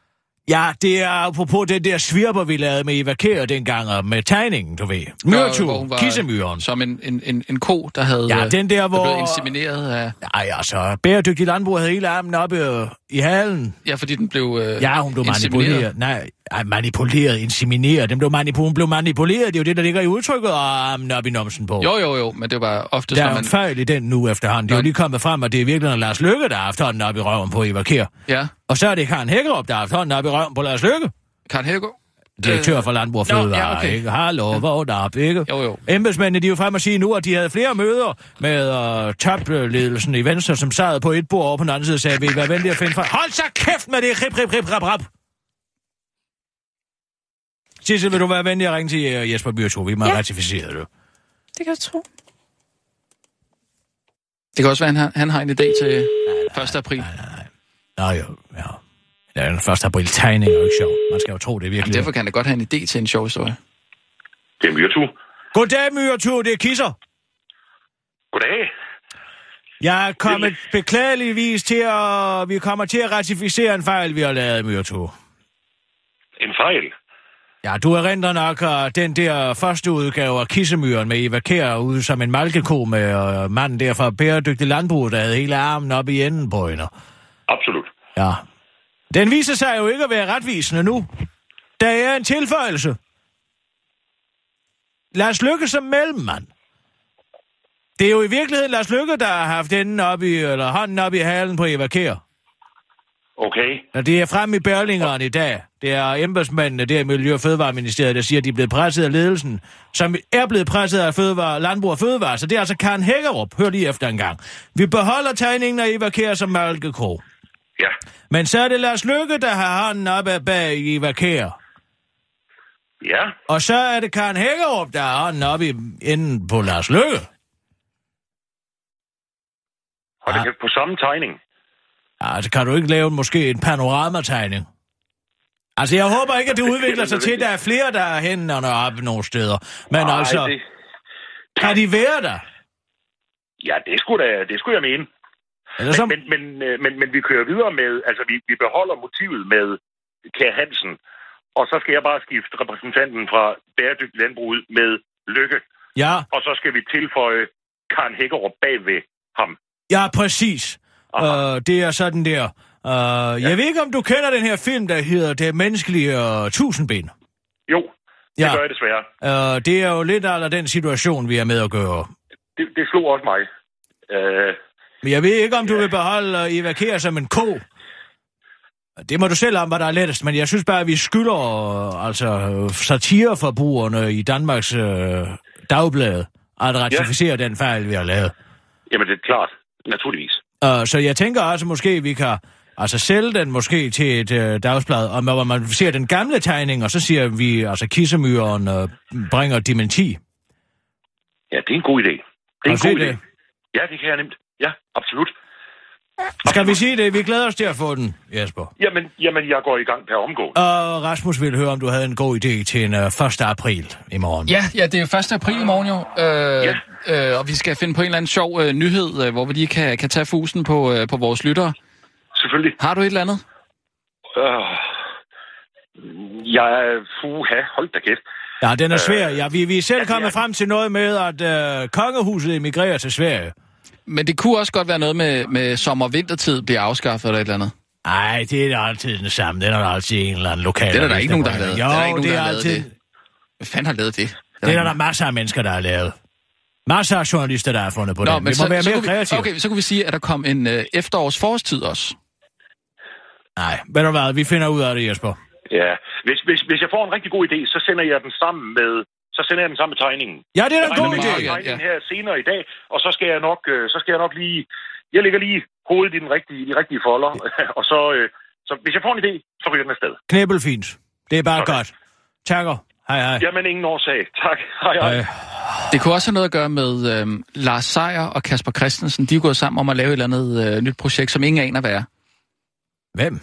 [SPEAKER 4] Ja, det er apropos den der svirper, vi lavede med Eva Kjær dengang, og med tegningen, du ved.
[SPEAKER 2] hvor var-
[SPEAKER 4] kissemyren.
[SPEAKER 2] Som en, en, en, en ko, der havde
[SPEAKER 4] Ja, den der,
[SPEAKER 2] der blev
[SPEAKER 4] hvor...
[SPEAKER 2] insemineret af...
[SPEAKER 4] Ej, altså, bæredygtig landbrug havde hele armen oppe i halen.
[SPEAKER 2] Ja, fordi den blev øh,
[SPEAKER 4] Ja, hun blev manipuleret. Nej, ej, manipuleret, insemineret. Den blev, manipu- hun blev manipuleret. Det er jo det, der ligger i udtrykket, og op i numsen på.
[SPEAKER 2] Jo, jo, jo, men det var ofte,
[SPEAKER 4] Der er
[SPEAKER 2] man...
[SPEAKER 4] en fejl i den nu efterhånden. Det er jo lige kommet frem, at det er virkelig Lars Lykke, der har haft hånden op i røven på Eva Kjær.
[SPEAKER 2] Ja,
[SPEAKER 4] Og så er det Karen Hækkerup, der har haft hånden op i røven på Lars Lykke.
[SPEAKER 2] Karen Helgaard.
[SPEAKER 4] Direktør for Landbrug og
[SPEAKER 2] Nå, ja,
[SPEAKER 4] Fødevare,
[SPEAKER 2] okay.
[SPEAKER 4] ikke? Hallo, vågn op, ikke?
[SPEAKER 2] Jo, jo.
[SPEAKER 4] Embedsmændene, de er jo frem og sige nu, at de havde flere møder med uh, topledelsen i Venstre, som sad på et bord over på den anden side og sagde, vil I være venlige at finde fra... Hold så kæft med det! Rip, rip, rip, rap, rap! Sissel, vil du være venlig at ringe til uh, Jesper Byrto? Vi må ja.
[SPEAKER 5] Ja.
[SPEAKER 4] ratificere det.
[SPEAKER 5] Det kan du tro.
[SPEAKER 2] Det kan også være, at han, han har en idé til 1. april.
[SPEAKER 4] Nå jo, ja. Ja, den første april tegning er jo ikke sjov. Man skal jo tro, det er
[SPEAKER 2] Jamen,
[SPEAKER 4] virkelig.
[SPEAKER 2] derfor kan han da godt have en idé til en sjov historie.
[SPEAKER 7] Det er Myrtu.
[SPEAKER 4] Goddag, Myrto, det er Kisser.
[SPEAKER 7] Goddag.
[SPEAKER 4] Jeg er kommet beklageligvis til at... Vi kommer til at ratificere en fejl, vi har lavet, Myrto.
[SPEAKER 7] En fejl.
[SPEAKER 4] Ja, du erindrer nok uh, den der første udgave af Kissemyren med Eva Kjær ude som en malkeko med uh, manden der fra Bæredygtig Landbrug, der havde hele armen op i enden på hende.
[SPEAKER 7] Absolut.
[SPEAKER 4] Ja. Den viser sig jo ikke at være retvisende nu. Der er en tilføjelse. Lars Lykke som mellemmand. Det er jo i virkeligheden Lars Lykke, der har haft enden op i, eller hånden op i halen på Eva Kjær.
[SPEAKER 7] Okay.
[SPEAKER 4] Og det er frem i Berlingeren i dag. Det er embedsmændene der i Miljø- og Fødevareministeriet, der siger, at de er blevet presset af ledelsen, som er blevet presset af fødevare, Landbrug og Fødevare. Så det er altså Karen Hækkerup. Hør lige efter en gang. Vi beholder tegningen af Eva Kjær som malkeko.
[SPEAKER 7] Ja.
[SPEAKER 4] Men så er det Lars Lykke, der har hånden op ad bag Eva Kjær.
[SPEAKER 7] Ja.
[SPEAKER 4] Og så er det Karen Hækkerup, der har hånden op i enden på Lars Lykke.
[SPEAKER 7] Og det kan på samme tegning.
[SPEAKER 4] Altså, kan du ikke lave måske en panoramategning? Altså, jeg håber ikke, at det udvikler sig til, at der er flere, der er hænderne oppe nogle steder. Men
[SPEAKER 7] Ej,
[SPEAKER 4] altså,
[SPEAKER 7] det,
[SPEAKER 4] kan de være der?
[SPEAKER 7] ja, det skulle, da, det skulle jeg mene.
[SPEAKER 4] Eller som...
[SPEAKER 7] Men, men, men, men, men vi kører videre med, altså vi, vi beholder motivet med Kær Hansen, og så skal jeg bare skifte repræsentanten fra Bæredygtig Landbrug ud med Lykke,
[SPEAKER 4] Ja,
[SPEAKER 7] og så skal vi tilføje Karen Hækkerup bag ved ham.
[SPEAKER 4] ja, præcis. Uh, det er sådan der. Uh, ja. Jeg ved ikke, om du kender den her film, der hedder Det menneskelige uh, tusindben.
[SPEAKER 7] Jo, det
[SPEAKER 4] Ja.
[SPEAKER 7] gør jeg desværre.
[SPEAKER 4] Uh, det er jo lidt af den situation, vi er med at gøre.
[SPEAKER 7] Det, det slog også mig. Øh,
[SPEAKER 4] Men jeg ved ikke, om du vil beholde uh, Eva Kjær som en ko. Det må du selv om, hvad der er lettest, men jeg synes bare, at vi skylder uh, altså uh, satireforbrugerne i Danmarks uh, dagblad at ratificere ja. den fejl, vi har lavet.
[SPEAKER 7] jamen det er klart, naturligvis.
[SPEAKER 4] Uh, så jeg tænker også, måske vi kan altså sælge den måske til et uh, dagsblad, og hvor man ser den gamle tegning, og så siger vi, altså kissemyren uh, bringer dementi.
[SPEAKER 7] Ja, det er en god idé. Det er
[SPEAKER 4] Har
[SPEAKER 7] en god idé.
[SPEAKER 4] det?
[SPEAKER 7] Ja, det kan jeg nemt. Ja, absolut.
[SPEAKER 4] Skal vi sige det? Vi glæder os til at få den, Jesper.
[SPEAKER 7] Jamen, jamen jeg går i gang per omgående.
[SPEAKER 4] Og Rasmus ville høre, om du havde en god idé til en uh, 1. april i morgen.
[SPEAKER 2] Ja, ja, det er jo 1. april i morgen jo, øh,
[SPEAKER 7] Ja.
[SPEAKER 2] øh, og vi skal finde på en eller anden sjov øh, nyhed, øh, hvor vi lige kan, kan tage fusen på, øh, på vores lyttere.
[SPEAKER 7] Selvfølgelig.
[SPEAKER 2] Har du et eller andet?
[SPEAKER 7] Øh, jeg er... Fuha, hold da kæft.
[SPEAKER 4] Ja, den er svær. Ja, vi, vi er selv
[SPEAKER 7] ja, det
[SPEAKER 4] kommet
[SPEAKER 7] er-
[SPEAKER 4] frem til noget med, at uh, kongehuset emigrerer til Sverige.
[SPEAKER 2] Men det kunne også godt være noget med, med sommer-vintertid bliver afskaffet eller et eller andet.
[SPEAKER 4] Nej, det er da altid den samme. Den er der altid en eller anden lokal.
[SPEAKER 2] Det er der ikke nogen, der har lavet.
[SPEAKER 4] Jo,
[SPEAKER 2] Der er ikke nogen,
[SPEAKER 4] det
[SPEAKER 2] der
[SPEAKER 4] er
[SPEAKER 2] har lavet
[SPEAKER 4] altid...
[SPEAKER 2] det. Hvad fanden har lavet det?
[SPEAKER 4] Det er der masser af mennesker, der har lavet. Masser af journalister, der har fundet på det. Vi må være mere kreative.
[SPEAKER 2] Vi, okay, så kunne vi sige, at der kom en øh, efterårsforårstid også.
[SPEAKER 4] Nej, ved du hvad, vi finder ud af det, Jesper.
[SPEAKER 7] Ja, hvis, hvis, hvis jeg får en rigtig god idé, så sender jeg den sammen med... Så sender jeg den sammen med tegningen.
[SPEAKER 4] Ja, det er da en god idé.
[SPEAKER 7] jeg
[SPEAKER 2] ja.
[SPEAKER 7] her senere i dag, og så skal jeg nok, øh, så skal jeg nok lige... Jeg lægger lige hovedet i den rigtige, de rigtige folder, og så, øh, så hvis jeg får en idé, så ryger den afsted.
[SPEAKER 4] Knæbelfint. Det er bare
[SPEAKER 7] Sådan.
[SPEAKER 4] godt. Takker. Hej, hej.
[SPEAKER 7] Jamen, ingen årsag. Tak. Hej, hej.
[SPEAKER 4] Hej.
[SPEAKER 2] Det kunne også have noget at gøre med øh, Lars Seier og Kasper Christensen. De er gået sammen om at lave et eller andet øh, nyt projekt, som ingen aner hvad er.
[SPEAKER 4] Hvem?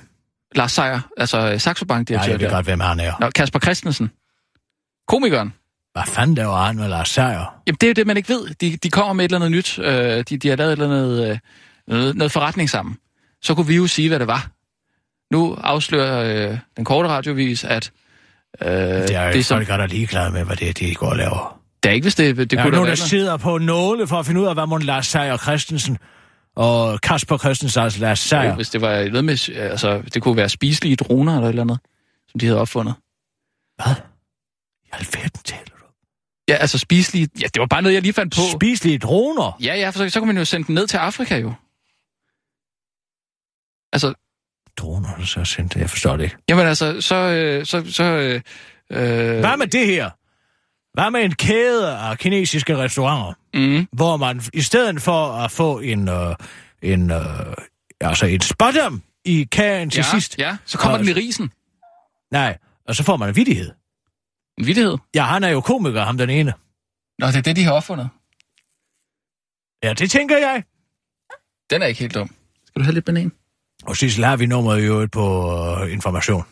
[SPEAKER 2] Lars Seier, altså øh, Saxo Bank-direktør.
[SPEAKER 4] jeg ved
[SPEAKER 2] der.
[SPEAKER 4] godt, hvem han er.
[SPEAKER 2] Nå, Kasper Christensen. Komikeren.
[SPEAKER 4] Hvad fanden laver han med Lars Seier?
[SPEAKER 2] Jamen, det er jo det, man ikke ved. De, de kommer med et eller andet nyt. Øh, de, de har lavet et eller andet, øh, noget, noget forretning sammen. Så kunne vi jo sige, hvad det var. Nu afslører øh, den korte radiovis, at øh,
[SPEAKER 4] Det er jo
[SPEAKER 2] det, som,
[SPEAKER 4] folk, der er ligeglade med, hvad det er, de går og laver.
[SPEAKER 2] det er ikke, hvis det, det
[SPEAKER 4] Der er
[SPEAKER 2] kunne
[SPEAKER 4] nogen,
[SPEAKER 2] da
[SPEAKER 4] der sidder på nåle for at finde ud af, hvad må Lars Seier Christensen og Kasper Christensen, altså Lars. Seier.
[SPEAKER 2] Hvis det var noget med, altså, det kunne være spiselige droner eller et eller andet, som de havde opfundet.
[SPEAKER 4] Hvad? I alverden taler?
[SPEAKER 2] Ja, altså spiselige... Ja, det var bare noget, jeg lige fandt på.
[SPEAKER 4] Spiselige droner?
[SPEAKER 2] ja, ja, for så, så kan man jo sende den ned til Afrika jo. Altså,
[SPEAKER 4] Droner, så sendt det. Jeg forstår det ikke.
[SPEAKER 2] jamen altså, så... Øh, så, så øh, øh,
[SPEAKER 4] Hvad med det her? Hvad med en kæde af kinesiske restauranter,
[SPEAKER 2] mm,
[SPEAKER 4] hvor man i stedet for at få en, øh, en øh, altså en spottom i kagen til
[SPEAKER 2] ja,
[SPEAKER 4] sidst,
[SPEAKER 2] Ja, så kommer
[SPEAKER 4] Og-
[SPEAKER 2] den i risen.
[SPEAKER 4] nej, og så får man en vidighed.
[SPEAKER 2] En vittighed.
[SPEAKER 4] Ja, han er jo komiker, ham den ene.
[SPEAKER 2] Nå, det er det, de har opfundet.
[SPEAKER 4] Ja, det tænker jeg.
[SPEAKER 2] Den er ikke helt dum. Skal du have lidt banan?
[SPEAKER 4] Og Sissel har vi nummeret i øvrigt på øh, information.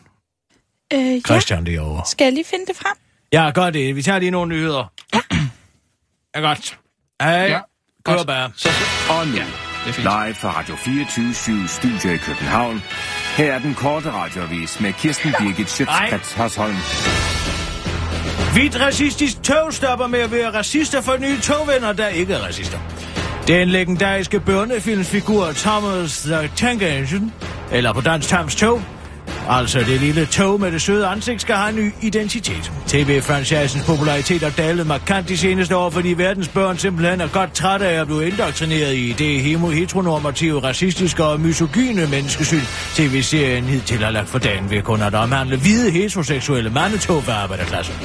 [SPEAKER 5] Øh, ja.
[SPEAKER 4] Christian derovre.
[SPEAKER 5] Skal jeg lige finde det frem?
[SPEAKER 4] Ja, gør det. Vi tager lige nogle nyheder. ja, godt. Hej.
[SPEAKER 2] Ja,
[SPEAKER 4] Ja,
[SPEAKER 2] godt.
[SPEAKER 4] Kør bare.
[SPEAKER 2] Så,
[SPEAKER 6] Og nu, live fra Radio 24 Studio i København. Her er den korte radiovis med Kirsten Birgit Schøtzgrads Hasholm.
[SPEAKER 4] Hvidt racistisk tog stopper med at være racister for nye togvenner, der ikke er racister. Den legendariske børnefilmsfigur Thomas the Tank Engine Eller på Dansk Tams Tog. Altså, det lille tog med det søde ansigt skal have en ny identitet. TV-franchisens popularitet har dalet markant de seneste år, fordi verdens børn simpelthen er godt trætte af at blive indoktrineret i det heteronormative, racistiske og misogyne menneskesyn, TV-serien hidtil har lagt for dagen ved kun at omhandle hvide heteroseksuelle mandetog for arbejderklassen.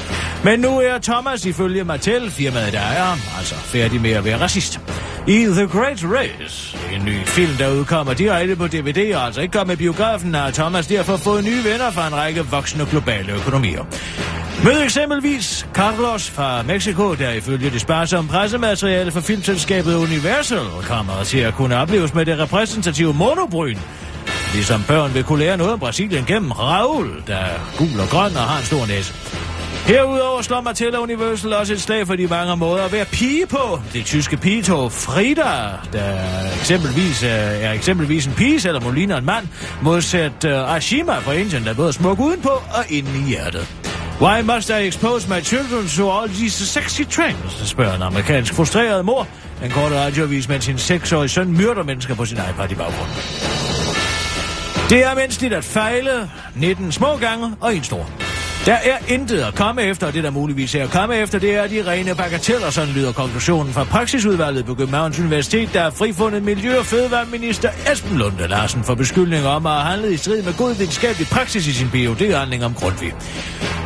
[SPEAKER 4] Men nu er Thomas ifølge Mattel, firmaet der er altså færdig med at være racist. I The Great Race, en ny film, der udkommer direkte på DVD og altså ikke kommer med biografen, har Thomas derfor fået nye venner fra en række voksne globale økonomier. Mød eksempelvis Carlos fra Mexico, der ifølge det sparsomme pressemateriale for filmselskabet Universal kommer til at kunne opleves med det repræsentative monobryn. Ligesom børn vil kunne lære noget om Brasilien gennem Raul, der er gul og grøn og har en stor næse. Herudover slår Mattel Universal også et slag for de mange måder at være pige på. Det tyske pigetog Frida, der eksempelvis, øh, er eksempelvis en pige, selvom hun ligner en mand, modsat uh, Ashima fra Indien, der er både smuk udenpå og inde i hjertet. Why must I expose my children to all these sexy trends? spørger en amerikansk frustreret mor. En kort radioavis, mens sin seksårige søn myrder mennesker på sin iPad i baggrunden. Det er menneskeligt at fejle 19 små gange og en stor. Der er intet at komme efter, og det der muligvis er at komme efter, det er de rene bagateller, sådan lyder konklusionen fra praksisudvalget på Københavns Universitet, der har frifundet Miljø- og Fødevareminister Esben Lunde Larsen for beskyldninger om at have handlet i strid med god videnskabelig praksis i sin PhD-handling om Grundtvig.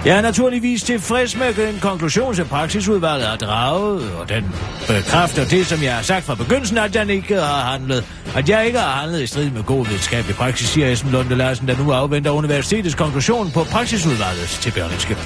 [SPEAKER 4] Jeg er naturligvis tilfreds med den konklusion, som praksisudvalget har draget, og den bekræfter det, som jeg har sagt fra begyndelsen, at den ikke har handlet, at jeg ikke har handlet i strid med god videnskabelig praksis, siger Esben Lunde Larsen, der nu afventer universitetets konklusion på praksisudvalget til Berlingske.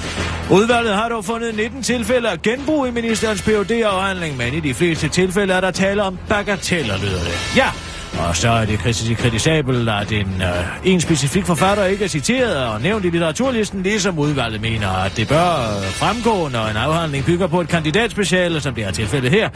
[SPEAKER 4] Udvalget har dog fundet 19 tilfælde af genbrug i ministerens phd afhandling men i de fleste tilfælde er der tale om bagateller, lyder det. Ja, og så er det kritisabelt, at en, øh, en specifik forfatter ikke er citeret og nævnt i litteraturlisten, ligesom udvalget mener, at det bør øh, fremgå, når en afhandling bygger på et kandidatspeciale, som det er tilfældet her.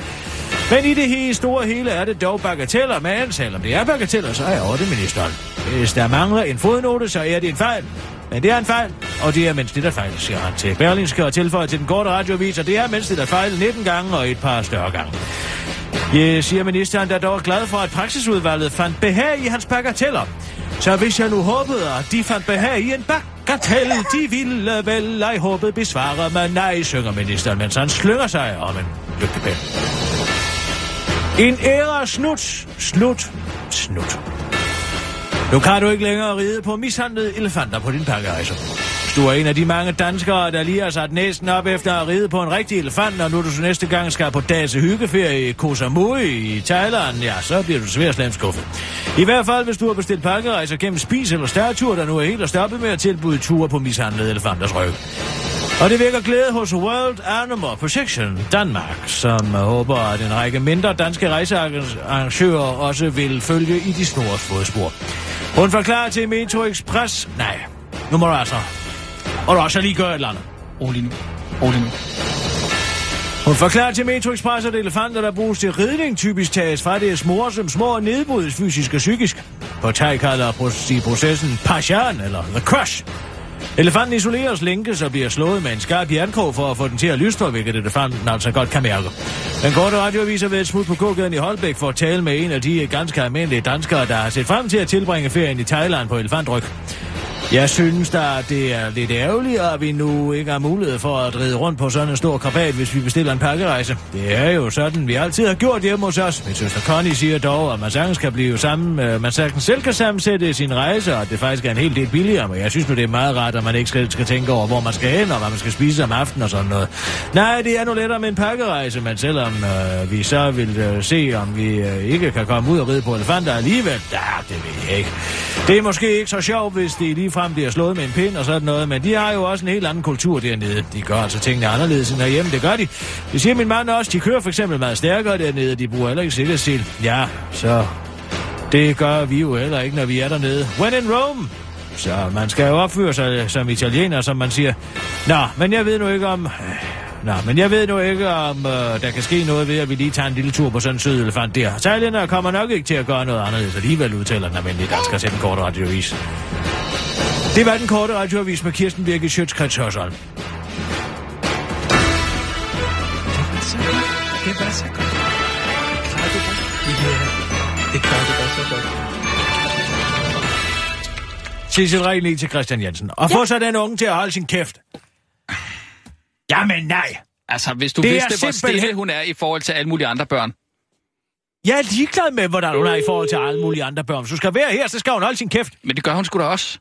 [SPEAKER 4] Men i det hele store hele er det dog bagateller, men selvom det er bagateller, så er jeg det ministeren. Hvis der mangler en fodnote, så er det en fejl. Men det er en fejl, og det er mens det der fejl, siger han til Berlingske og tilføjer til den korte radiovis, og det er menneskeligt at fejle 19 gange og et par større gange. Ja, siger ministeren, der dog er glad for, at praksisudvalget fandt behag i hans bagateller. Så hvis jeg nu håbede, at de fandt behag i en bagatell, de ville vel ej håbet besvare, mig nej, synger ministeren, mens han slynger sig om en lygtepæl. En ære snut, slut, snut. Nu kan du ikke længere ride på mishandlede elefanter på din pakkerejse. Hvis du er en af de mange danskere, der lige har sat næsten op efter at ride på en rigtig elefant, og nu du så næste gang skal på dags hyggeferie i Koh Samui i Thailand, ja, så bliver du svært slemt skuffet. I hvert fald, hvis du har bestilt pakkerejser gennem spis eller stærtur, der nu er helt og stoppet med at tilbyde ture på mishandlede elefanters ryg. Og det vækker glæde hos World Animal Protection Danmark, som håber, at en række mindre danske rejsearrangører også vil følge i de snores fodspor. Hun forklarer til Metro Express, nej, nu må du altså, og du også lige gøre et eller andet.
[SPEAKER 2] Rolig nu. Rolig nu.
[SPEAKER 4] Hun forklarer til Metro Express, at elefanter, der bruges til ridning, typisk tages fra deres mor som små og nedbrydes fysisk og psykisk. På thai kalder processen Pashan, eller The Crush. Elefanten isoleres lænkes og bliver slået med en skarp jernkrog for at få den til at lystre, hvilket elefanten altså godt kan mærke. Den korte radioavis har været smut på gågaden i Holbæk for at tale med en af de ganske almindelige danskere, der har set frem til at tilbringe ferien i Thailand på elefantryk. Jeg synes da, det er lidt ærgerligt, at vi nu ikke har mulighed for at ride rundt på sådan en stor krabat, hvis vi bestiller en pakkerejse. Det er jo sådan, vi altid har gjort hjemme hos os. Min søster Connie siger dog, at man sagtens kan blive sammen, øh, man sagtens selv kan sammensætte sin rejse, og at det faktisk er en hel del billigere. Men jeg synes nu, det er meget rart, at man ikke skal, skal tænke over, hvor man skal hen, og hvad man skal spise om aftenen og sådan noget. Nej, det er nu lettere med en pakkerejse, men selvom øh, vi så vil øh, se, om vi øh, ikke kan komme ud og ride på elefanter alligevel, ja, det ved jeg ikke. Det er måske ikke så sjovt, hvis det lige frem bliver slået med en pind og sådan noget, men de har jo også en helt anden kultur dernede. De gør altså tingene anderledes end herhjemme, det gør de. Det siger min mand også, de kører for eksempel meget stærkere dernede, de bruger heller ikke sikkerhedsstil. Ja, så det gør vi jo heller ikke, når vi er dernede. When in Rome, så man skal jo opføre sig som italiener, som man siger. Nå, men jeg ved nu ikke om... Øh, nå, men jeg ved nu ikke, om øh, der kan ske noget ved, at vi lige tager en lille tur på sådan en sød elefant der. Thailænder kommer nok ikke til at gøre noget anderledes alligevel, udtaler den almindelige dansker til den korte radiovis. Det var den korte radioavis med Kirsten Birgit Schøtzgrads Hørsholm.
[SPEAKER 2] Det var så godt. Det var så godt. Det klarer du godt så godt.
[SPEAKER 4] Sissel, lige til Christian Jensen. Og ja. få så den unge til at holde sin kæft. Jamen nej.
[SPEAKER 2] Altså, hvis du
[SPEAKER 4] Det
[SPEAKER 2] vidste, hvor stille hun er i forhold til alle mulige andre børn.
[SPEAKER 4] Jeg er ligeglad med, hvordan hun er i forhold til alle mulige andre børn. Hvis du skal være her, så skal hun holde sin kæft.
[SPEAKER 2] Men det gør hun sgu da også.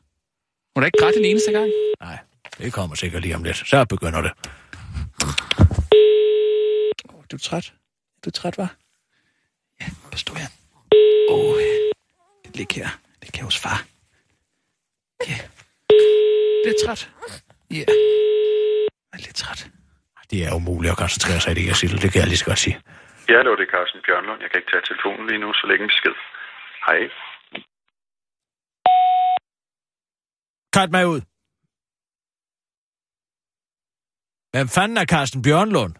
[SPEAKER 2] Hun er ikke grædt den eneste gang.
[SPEAKER 4] Nej, det kommer sikkert lige om lidt. Så begynder det.
[SPEAKER 2] Oh, du er træt. Du er træt, var? Ja, pas du her. Åh, oh, lig her. Lig her hos far. Ja. Lidt træt. Ja. Jeg er lidt træt.
[SPEAKER 4] Det er umuligt at koncentrere sig i det, jeg siger. Det kan jeg lige så godt sige.
[SPEAKER 8] Ja, hallo, det er Carsten Bjørnlund. Jeg kan ikke tage telefonen lige nu, så læg en besked. Hej.
[SPEAKER 4] Kat mig ud. Hvem fanden er Carsten Bjørnlund?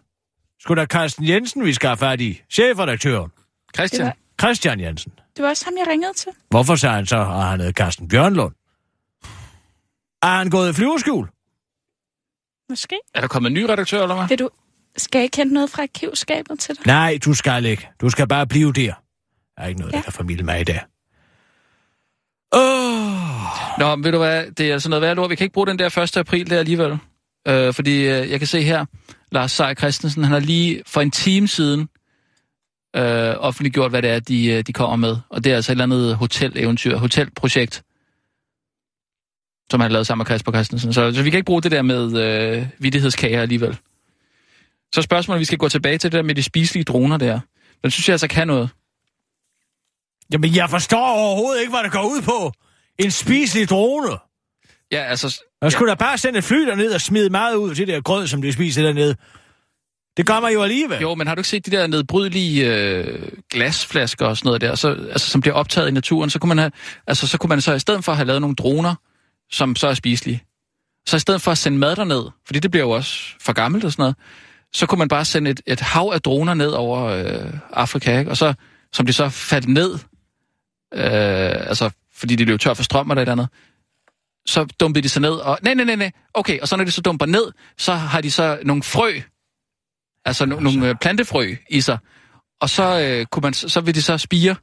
[SPEAKER 4] Skulle da Carsten Jensen, vi skal have fat i? Chefredaktøren.
[SPEAKER 2] Christian,
[SPEAKER 5] Det
[SPEAKER 4] Christian Jensen.
[SPEAKER 5] Det var også ham, jeg ringede til.
[SPEAKER 4] Hvorfor sagde han så, at han hed Carsten Bjørnlund? Er han gået i flyveskjul?
[SPEAKER 5] Måske.
[SPEAKER 2] er der kommet en ny redaktør, eller hvad?
[SPEAKER 5] Vil du... Skal jeg ikke hente noget fra arkivskabet til dig?
[SPEAKER 4] Nej, du skal ikke. Du skal bare blive der. Der er ikke noget, ja. Der kan formidle mig i dag. Åh,
[SPEAKER 2] Nå, men ved du hvad, det er altså noget værd ord. Vi kan ikke bruge den der 1. april der alligevel. Øh, fordi øh, jeg kan se her, Lars Seier Christensen, han har lige for en time siden øh, offentliggjort, hvad det er, de, øh, de kommer med. Og det er altså et eller andet hoteleventyr, hotelprojekt, som han har lavet sammen med Kasper Christensen. Så, så vi kan ikke bruge det der med øh, vidtighedskager alligevel. Så spørgsmålet, vi skal gå tilbage til det der med de spiselige droner der. Den synes jeg altså kan noget.
[SPEAKER 4] Jamen, jeg forstår overhovedet ikke, hvad det går ud på. En spiselig drone.
[SPEAKER 2] Ja, altså...
[SPEAKER 4] Man skulle da bare sende et fly derned og smide meget ud til det der grød, som de spiser dernede. Det gør man jo alligevel.
[SPEAKER 2] Jo, men har du ikke set de der nedbrydelige øh, glasflasker og sådan noget der, så, altså, som bliver optaget i naturen, så kunne, man have, altså, så kunne man så i stedet for have lavet nogle droner, som så er spiselige, så i stedet for at sende mad derned, fordi det bliver jo også for gammelt og sådan noget, så kunne man bare sende et, et hav af droner ned over øh, Afrika, ikke? og så, som de så faldt ned, øh, altså fordi de løb tør for strøm eller et eller andet, så dumpede de sig ned, og nej, nej, nej, nej, okay, og så når de så dumper ned, så har de så nogle frø, altså no, nogle øh, plantefrø i sig, og så, øh, kunne man, så vil de så spire.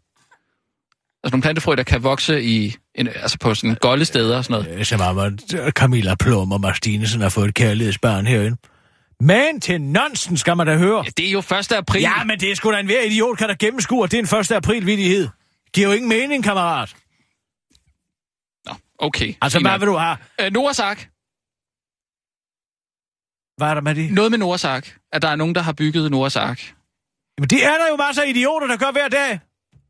[SPEAKER 2] Altså nogle plantefrø, der kan vokse i, en, altså på sådan golde steder og sådan noget.
[SPEAKER 4] Som om, øh, Camilla Plum og Martinesen har fået et kærlighedsbarn herinde. Men til nonsen skal man da høre.
[SPEAKER 2] Ja, det er jo 1. april.
[SPEAKER 4] Ja, men det er sgu da en hver idiot, kan der gennemskue, at det er en 1. april vidighed. Giver jo ingen mening, kammerat.
[SPEAKER 2] Okay.
[SPEAKER 4] Altså, hvad vil du have?
[SPEAKER 2] Øh, Noahs Ark.
[SPEAKER 4] Hvad er der med det?
[SPEAKER 2] Noget med Noahs Ark. At der er nogen, der har bygget Noahs Ark.
[SPEAKER 4] Jamen, det er der jo masser af idioter, der gør hver dag.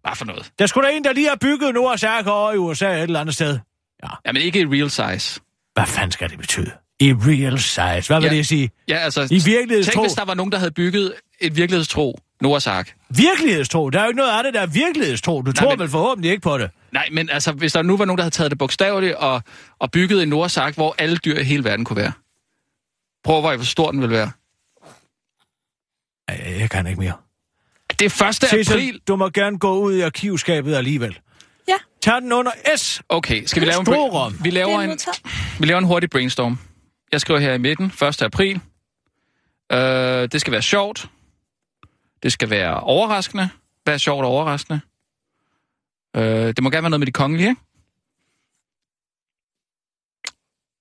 [SPEAKER 2] Hvad for noget?
[SPEAKER 4] Der skulle da en, der lige har bygget Noahs Ark over i USA et eller andet sted.
[SPEAKER 2] Jamen ikke i real size.
[SPEAKER 4] Hvad fanden skal det betyde? I real size. Hvad vil
[SPEAKER 2] Ja.
[SPEAKER 4] det sige?
[SPEAKER 2] Ja, altså...
[SPEAKER 4] I virkelighedstro.
[SPEAKER 2] Tænk, hvis der var nogen, der havde bygget et virkelighedstro Noahs Ark.
[SPEAKER 4] Virkelighedstro. Der er jo ikke noget af det, der er virkelighedstro. Du tror
[SPEAKER 2] men-
[SPEAKER 4] vel forhåbentlig ikke på det.
[SPEAKER 2] Nej, men altså, hvis der nu var nogen, der havde taget det bogstaveligt og, og bygget en Noahs Ark, hvor alle dyr i hele verden kunne være. Prøv at hvor stor den vil være.
[SPEAKER 4] Ej, jeg kan ikke mere.
[SPEAKER 2] Det er 1.
[SPEAKER 4] Cecil,
[SPEAKER 2] april.
[SPEAKER 4] du må gerne gå ud i arkivskabet alligevel.
[SPEAKER 5] Ja.
[SPEAKER 4] Tag den under S.
[SPEAKER 2] Okay, skal vi lave en,
[SPEAKER 4] Storrum.
[SPEAKER 2] vi laver
[SPEAKER 5] er
[SPEAKER 2] en, vi laver en hurtig brainstorm. Jeg skriver her i midten, 1. april. Øh, det skal være sjovt. Det skal være overraskende. Hvad er sjovt og overraskende? Øh, det må gerne være noget med de kongelige, ikke?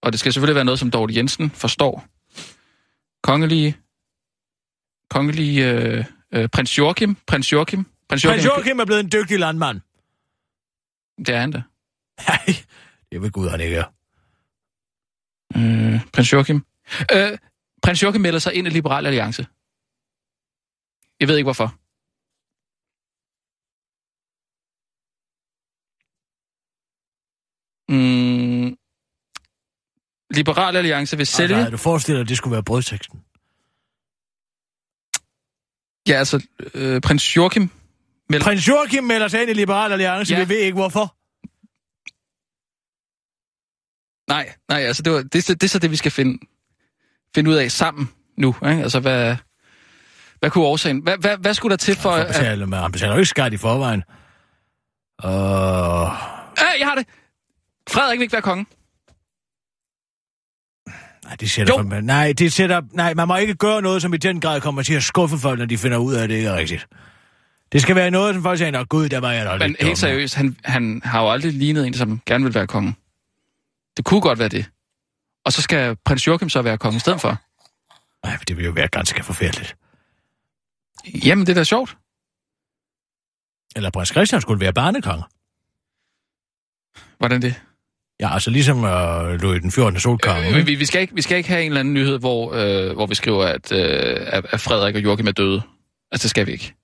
[SPEAKER 2] Og det skal selvfølgelig være noget, som Dorte Jensen forstår. Kongelige... Kongelige... Øh, øh, prins Joachim. Prins Joachim. Prins
[SPEAKER 4] Prins Joachim er blevet en dygtig landmand.
[SPEAKER 2] Det er han da.
[SPEAKER 4] Nej, det vil Gud, han ikke er.
[SPEAKER 2] Øh, prins Joachim. Øh, prins Joachim melder sig ind i Liberal Alliance. Jeg ved ikke hvorfor. Mm, Liberal Alliance vil sælge...
[SPEAKER 4] Altså, du forestiller dig, at det skulle være brødteksten.
[SPEAKER 2] Ja, altså, øh, prins Joachim... Melder...
[SPEAKER 4] Prins Joachim melder sig ind i Liberal Alliance.
[SPEAKER 2] Ja.
[SPEAKER 4] Vi ved ikke, hvorfor.
[SPEAKER 2] Nej, nej, altså, det, var, det, så- det er så det, vi skal finde, finde ud af sammen nu. Ikke? Altså, hvad, hvad kunne årsagen... Hvad, hvad, hvad skulle der til for...
[SPEAKER 4] For
[SPEAKER 2] at-
[SPEAKER 4] at han betaler jo ikke skat i forvejen. Og...
[SPEAKER 2] Øh, jeg har det! Frederik vil ikke være konge.
[SPEAKER 4] Nej, det sætter
[SPEAKER 2] Jo.
[SPEAKER 4] for, nej, det sætter, nej, man må ikke gøre noget, som i den grad kommer til at skuffe folk, når de finder ud af, at det ikke er rigtigt. Det skal være noget, som folk siger, Nå gud, der var jeg da
[SPEAKER 2] Men helt
[SPEAKER 4] dum."
[SPEAKER 2] seriøst, han, han har jo aldrig lignet en, som gerne vil være konge. Det kunne godt være det. Og så skal prins Joachim så være konge i stedet for.
[SPEAKER 4] Nej, det vil jo være ganske forfærdeligt.
[SPEAKER 2] Jamen, det er da sjovt.
[SPEAKER 4] Eller prins Christian skulle være barnekonge.
[SPEAKER 2] Hvordan det?
[SPEAKER 4] Ja, altså ligesom øh, Louis den 14. solkonge.
[SPEAKER 2] Øh,
[SPEAKER 4] Øh,
[SPEAKER 2] vi, vi, skal ikke, vi skal ikke have en eller anden nyhed, hvor, øh, hvor vi skriver, at, øh, at Frederik og Joachim er døde. Altså, det skal vi ikke.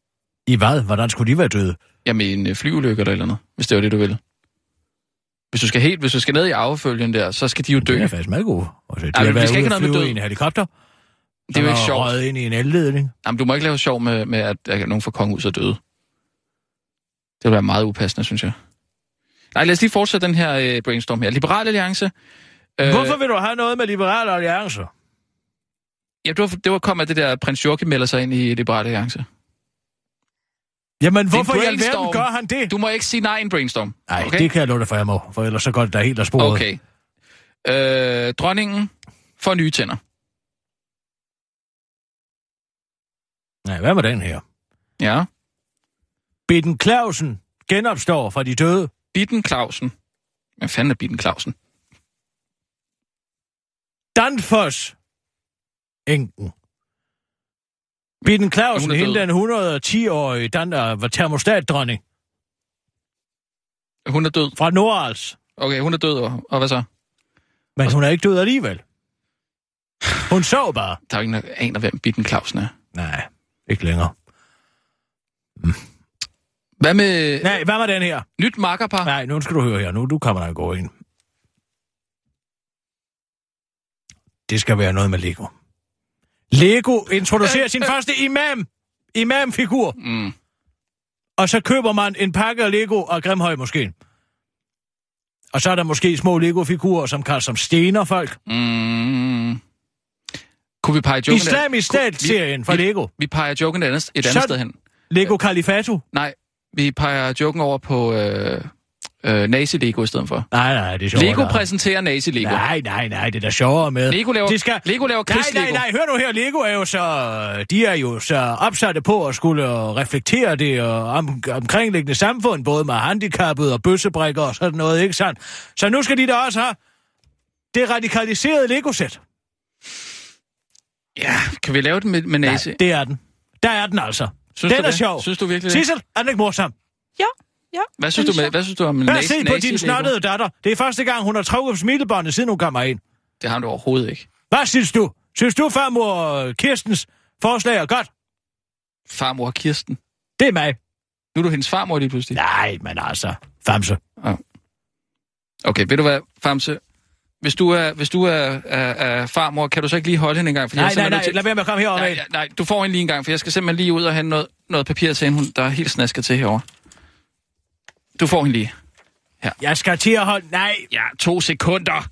[SPEAKER 4] I hvad? Hvordan skulle de være døde?
[SPEAKER 2] Jamen, en øh, flyulykke eller eller andet, hvis det var det, du vil. Hvis du skal helt, hvis du skal ned i arvefølgen der, så skal de jo dø.
[SPEAKER 4] Det er faktisk meget gode. Altså, de
[SPEAKER 2] Ej,
[SPEAKER 4] har
[SPEAKER 2] men vi skal ikke have noget med død.
[SPEAKER 4] i en helikopter.
[SPEAKER 2] Det er jo ikke sjovt.
[SPEAKER 4] Ind i en elledning.
[SPEAKER 2] Jamen, du må ikke lave sjov med, med at, at nogen fra kongehuset er døde. Det vil være meget upassende, synes jeg. Nej, lad os lige fortsætte den her øh, brainstorm her. Liberal Alliance.
[SPEAKER 4] Øh, Hvorfor vil du have noget med liberale alliancer?
[SPEAKER 2] Ja, det var, det var kommet af det der, prins Joachim melder sig ind i Liberal Alliance.
[SPEAKER 4] Jamen, hvorfor i alverden gør han det?
[SPEAKER 2] Du må ikke sige nej i en brainstorm.
[SPEAKER 4] Nej,
[SPEAKER 2] okay?
[SPEAKER 4] det kan jeg love dig for, jeg må. For ellers så går det der helt af sporet.
[SPEAKER 2] Okay. Øh, dronningen får nye tænder.
[SPEAKER 4] Nej, hvad med den her?
[SPEAKER 2] Ja.
[SPEAKER 4] Bitten Clausen genopstår fra de døde.
[SPEAKER 2] Bitten Clausen. Hvad fanden er Bitten Clausen?
[SPEAKER 4] Danfoss. Enken. Bitten Clausen,
[SPEAKER 2] er
[SPEAKER 4] hende den 110-årige, Dan, der var termostatdronning
[SPEAKER 2] Hun er død.
[SPEAKER 4] fra Nordals.
[SPEAKER 2] Okay, hun er død, og, og hvad så?
[SPEAKER 4] Men hun er ikke død alligevel. Hun sov bare.
[SPEAKER 2] Der er jo ingen, der aner, hvem Bitten Clausen er.
[SPEAKER 4] Nej, ikke længere.
[SPEAKER 2] Hvad med
[SPEAKER 4] Nej, hvad med den her?
[SPEAKER 2] nyt makkerpar?
[SPEAKER 4] Nej, nu skal du høre her. Nu du kommer der gå ind. Det skal være noget med Lego. Lego introducerer sin første imam. Imamfigur.
[SPEAKER 2] Mm.
[SPEAKER 4] Og så køber man en pakke af Lego og Grimhøj måske. Og så er der måske små Lego-figurer, som kaldes som stener folk.
[SPEAKER 2] Mm. Kunne vi pege joken...
[SPEAKER 4] Islamisk Stat-serien fra
[SPEAKER 2] vi,
[SPEAKER 4] Lego.
[SPEAKER 2] Vi peger joken et andet, et andet sted hen.
[SPEAKER 4] Lego Kalifato.
[SPEAKER 2] Nej, vi peger joken over på øh, øh, Nazi-Lego i stedet for.
[SPEAKER 4] Nej, nej, det er sjovere.
[SPEAKER 2] Lego
[SPEAKER 4] der.
[SPEAKER 2] præsenterer Nazi-Lego.
[SPEAKER 4] Nej, nej, nej, det er da sjovere med.
[SPEAKER 2] Lego laver,
[SPEAKER 4] De skal...
[SPEAKER 2] Lego laver
[SPEAKER 4] Nej,
[SPEAKER 2] krigs-Lego.
[SPEAKER 4] nej, nej, hør nu her, Lego er jo så, de er jo så opsatte på at skulle reflektere det og om, omkringliggende samfund, både med handicappede og bøssebrækker og sådan noget, ikke sandt? Så nu skal de da også have det radikaliserede Lego-sæt.
[SPEAKER 2] Ja, kan vi lave den med, med Nazi?
[SPEAKER 4] Nej, det er den. Der er den altså.
[SPEAKER 2] Synes
[SPEAKER 4] den
[SPEAKER 2] du
[SPEAKER 4] er
[SPEAKER 2] det?
[SPEAKER 4] sjov.
[SPEAKER 2] Synes du virkelig det?
[SPEAKER 4] Sissel, er den ikke morsom?
[SPEAKER 5] Ja, ja.
[SPEAKER 2] Hvad synes, du med, hvad synes du om
[SPEAKER 4] Hør,
[SPEAKER 2] Nazi,
[SPEAKER 4] se på din snottede datter. Det er første gang, hun har trukket smilebåndet, siden hun kommer ind.
[SPEAKER 2] Det har du overhovedet ikke.
[SPEAKER 4] Hvad synes du? Synes du, farmor Kirstens forslag er godt?
[SPEAKER 2] Farmor Kirsten.
[SPEAKER 4] Det er mig.
[SPEAKER 2] Nu er du hendes farmor lige pludselig.
[SPEAKER 4] Nej, men altså, famse.
[SPEAKER 2] Okay, ved du hvad, Famse? Hvis du er, hvis du er, er, er farmor, kan du så ikke lige holde hende en gang? Fordi
[SPEAKER 4] Nej,
[SPEAKER 2] jeg
[SPEAKER 4] nej, nej,
[SPEAKER 2] nødt
[SPEAKER 4] lad være med at komme herover
[SPEAKER 2] nej, nej, nej, du får hende lige en gang, for jeg skal simpelthen lige ud og hente noget, noget papir til hende, der er helt snasket til herover. Du får hende lige.
[SPEAKER 4] Jeg skal til at holde... Nej,
[SPEAKER 2] Ja, to sekunder.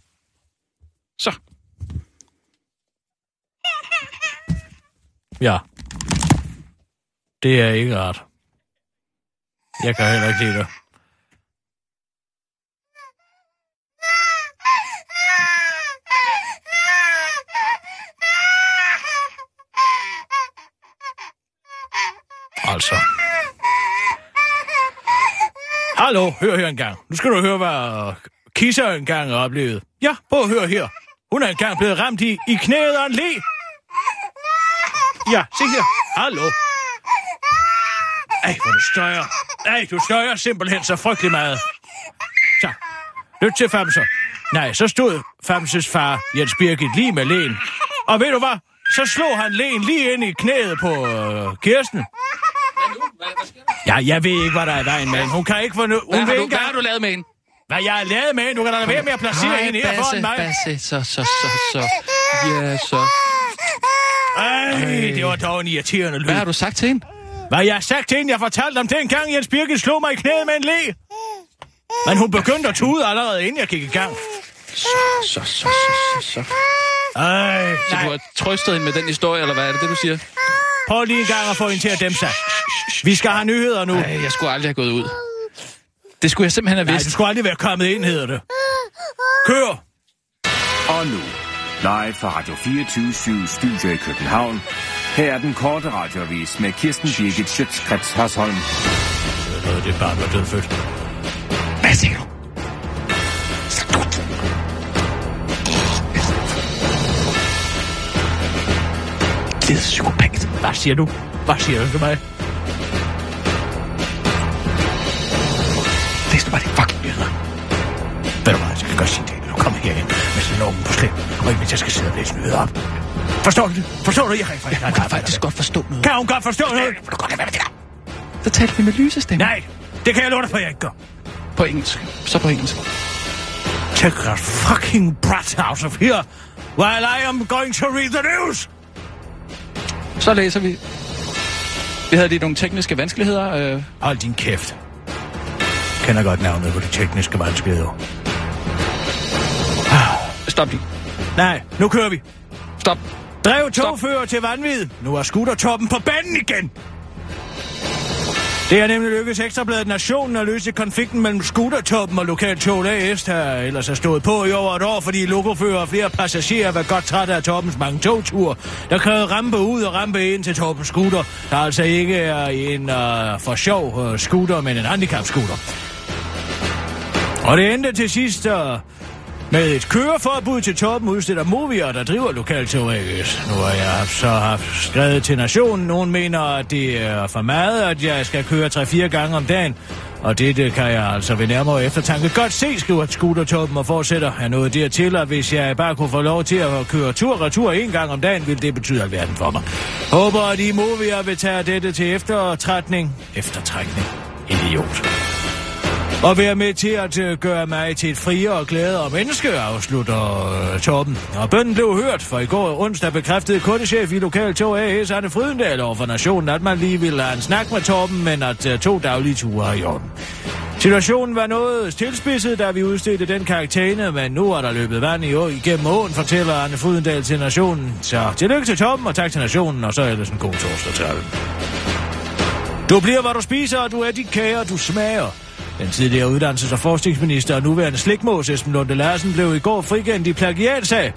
[SPEAKER 2] Så.
[SPEAKER 4] ja. Det er ikke rart. Jeg kan heller ikke lide det. Altså. Hallo, hør her engang. Nu skal du høre, hvad Kisser engang har oplevet. Ja, prøv at høre her. Hun er engang blevet ramt i, i knæet af en le. Ja, se her. Hallo. Ej, hvor du støjer. Ej, du støjer simpelthen så frygtelig meget. Så, lyt til Famser. Nej, så stod Famses far, Jens Birgit, lige med lægen. Og ved du hvad? Så slog han lægen lige ind i knæet på øh, Kirsten. Ja, jeg ved ikke, hvad der er i vejen med hende. Hun kan ikke få nu...
[SPEAKER 2] Hvad
[SPEAKER 4] Hun
[SPEAKER 2] har,
[SPEAKER 4] vil
[SPEAKER 2] du,
[SPEAKER 4] ikke
[SPEAKER 2] hvad har du lavet med hende?
[SPEAKER 4] Hvad jeg har lavet med hende? Du kan da være med at placere hende her foran mig.
[SPEAKER 2] Basse, så, så, så, så. Ja, så.
[SPEAKER 4] Ej, det var dog en irriterende lyd.
[SPEAKER 2] Hvad har du sagt til hende?
[SPEAKER 4] Hvad jeg har sagt til hende, jeg fortalte om dengang, Jens Birgit slog mig i knæet med en le. Men hun begyndte at tude allerede, inden jeg gik i gang.
[SPEAKER 2] Så, så, så, så, så, så.
[SPEAKER 4] Ej,
[SPEAKER 2] Så du
[SPEAKER 4] nej.
[SPEAKER 2] har trøstet hende med den historie, eller hvad er det, det du siger?
[SPEAKER 4] Prøv lige en gang at få hende til at dæmpe sig. Vi skal have nyheder nu.
[SPEAKER 2] Ej, jeg skulle aldrig have gået ud. Det skulle jeg simpelthen have
[SPEAKER 4] Nej,
[SPEAKER 2] vidst.
[SPEAKER 4] du skulle aldrig være kommet ind, hedder det. Kør!
[SPEAKER 6] Og nu, live fra Radio 24 Studio i København. Her er den korte radiovis med Kirsten Birgit Schøtzgrads Hasholm.
[SPEAKER 4] Det er bare var dødfødt.
[SPEAKER 2] Hvad siger du? Glid psykopat.
[SPEAKER 4] Hvad siger du? Hvad siger du til mig?
[SPEAKER 2] Læs nu bare de fucking nyheder.
[SPEAKER 4] Ved du hvad, jeg kan godt sige det. Nu kommer herind med en unge på slem, og mindst, jeg skal sidde og læse nyheder op. Forstår du det? Forstår du, jeg kan ikke
[SPEAKER 2] Jeg kan faktisk godt forstå noget.
[SPEAKER 4] Kan hun godt forstå noget?
[SPEAKER 2] Du godt lade være med det der? Så talte vi med lysestemme.
[SPEAKER 4] Nej, det kan jeg love dig for, jeg ikke gør.
[SPEAKER 2] På engelsk. Så på engelsk.
[SPEAKER 4] Take that fucking brat out of here, while I am going to read the news.
[SPEAKER 2] Så læser vi. Vi havde lige nogle tekniske vanskeligheder. Øh,
[SPEAKER 4] Hold din kæft. Kender godt navnet på de tekniske vanskeligheder.
[SPEAKER 2] stop lige.
[SPEAKER 4] Nej, nu kører vi.
[SPEAKER 2] Stop.
[SPEAKER 4] Drev togfører til vanvid. Nu er scootertoppen på banen igen. Det er nemlig lykkedes Ekstrabladet Nationen at løse konflikten mellem scootertoppen og lokaltoget AS, der ellers har stået på i over et år, fordi lokofører og flere passagerer var godt trætte af toppens mange togture, der krævede rampe ud og rampe ind til toppens scooter, der altså ikke er en uh, for sjov uh, scooter, men en handicap-scooter. Og det endte til sidst uh, med et køreforbud til toppen udstiller Movier, der driver lokaltog Nu har jeg så haft skrevet til Nationen. Nogen mener, at det er for meget, at jeg skal køre 3-4 gange om dagen. Og det, det kan jeg altså ved nærmere eftertanke godt se, skriver scootertoppen og fortsætter. Jeg nåede dertil, at hvis jeg bare kunne få lov til at køre tur-retur en gang om dagen, ville det betyde alverden for mig. Håber, at I Movier vil tage dette til eftertrækning. Eftertrækning. Idiot og være med til at øh, gøre mig til et friere og gladere menneske, afslutter øh, Torben. Og bønden blev hørt, for i går onsdag bekræftede kundechef i Lokaltog AS, Arne Frydendal, over for nationen, at man lige ville have en snak med Torben, men at øh, to daglige ture er i orden. Situationen var noget tilspidset, da vi udstedte den karakter, men nu er der løbet vand i år igennem åen, fortæller Arne Frydendal til nationen. Så tillykke til Torben, og tak til nationen, og så ellers en god torsdag til alle. Du bliver, hvad du spiser, og du er de kager, du smager. Den tidligere uddannelses- og forskningsminister og nuværende slikmås Esben Lunde Larsen blev i går frikendt i plagiatsag.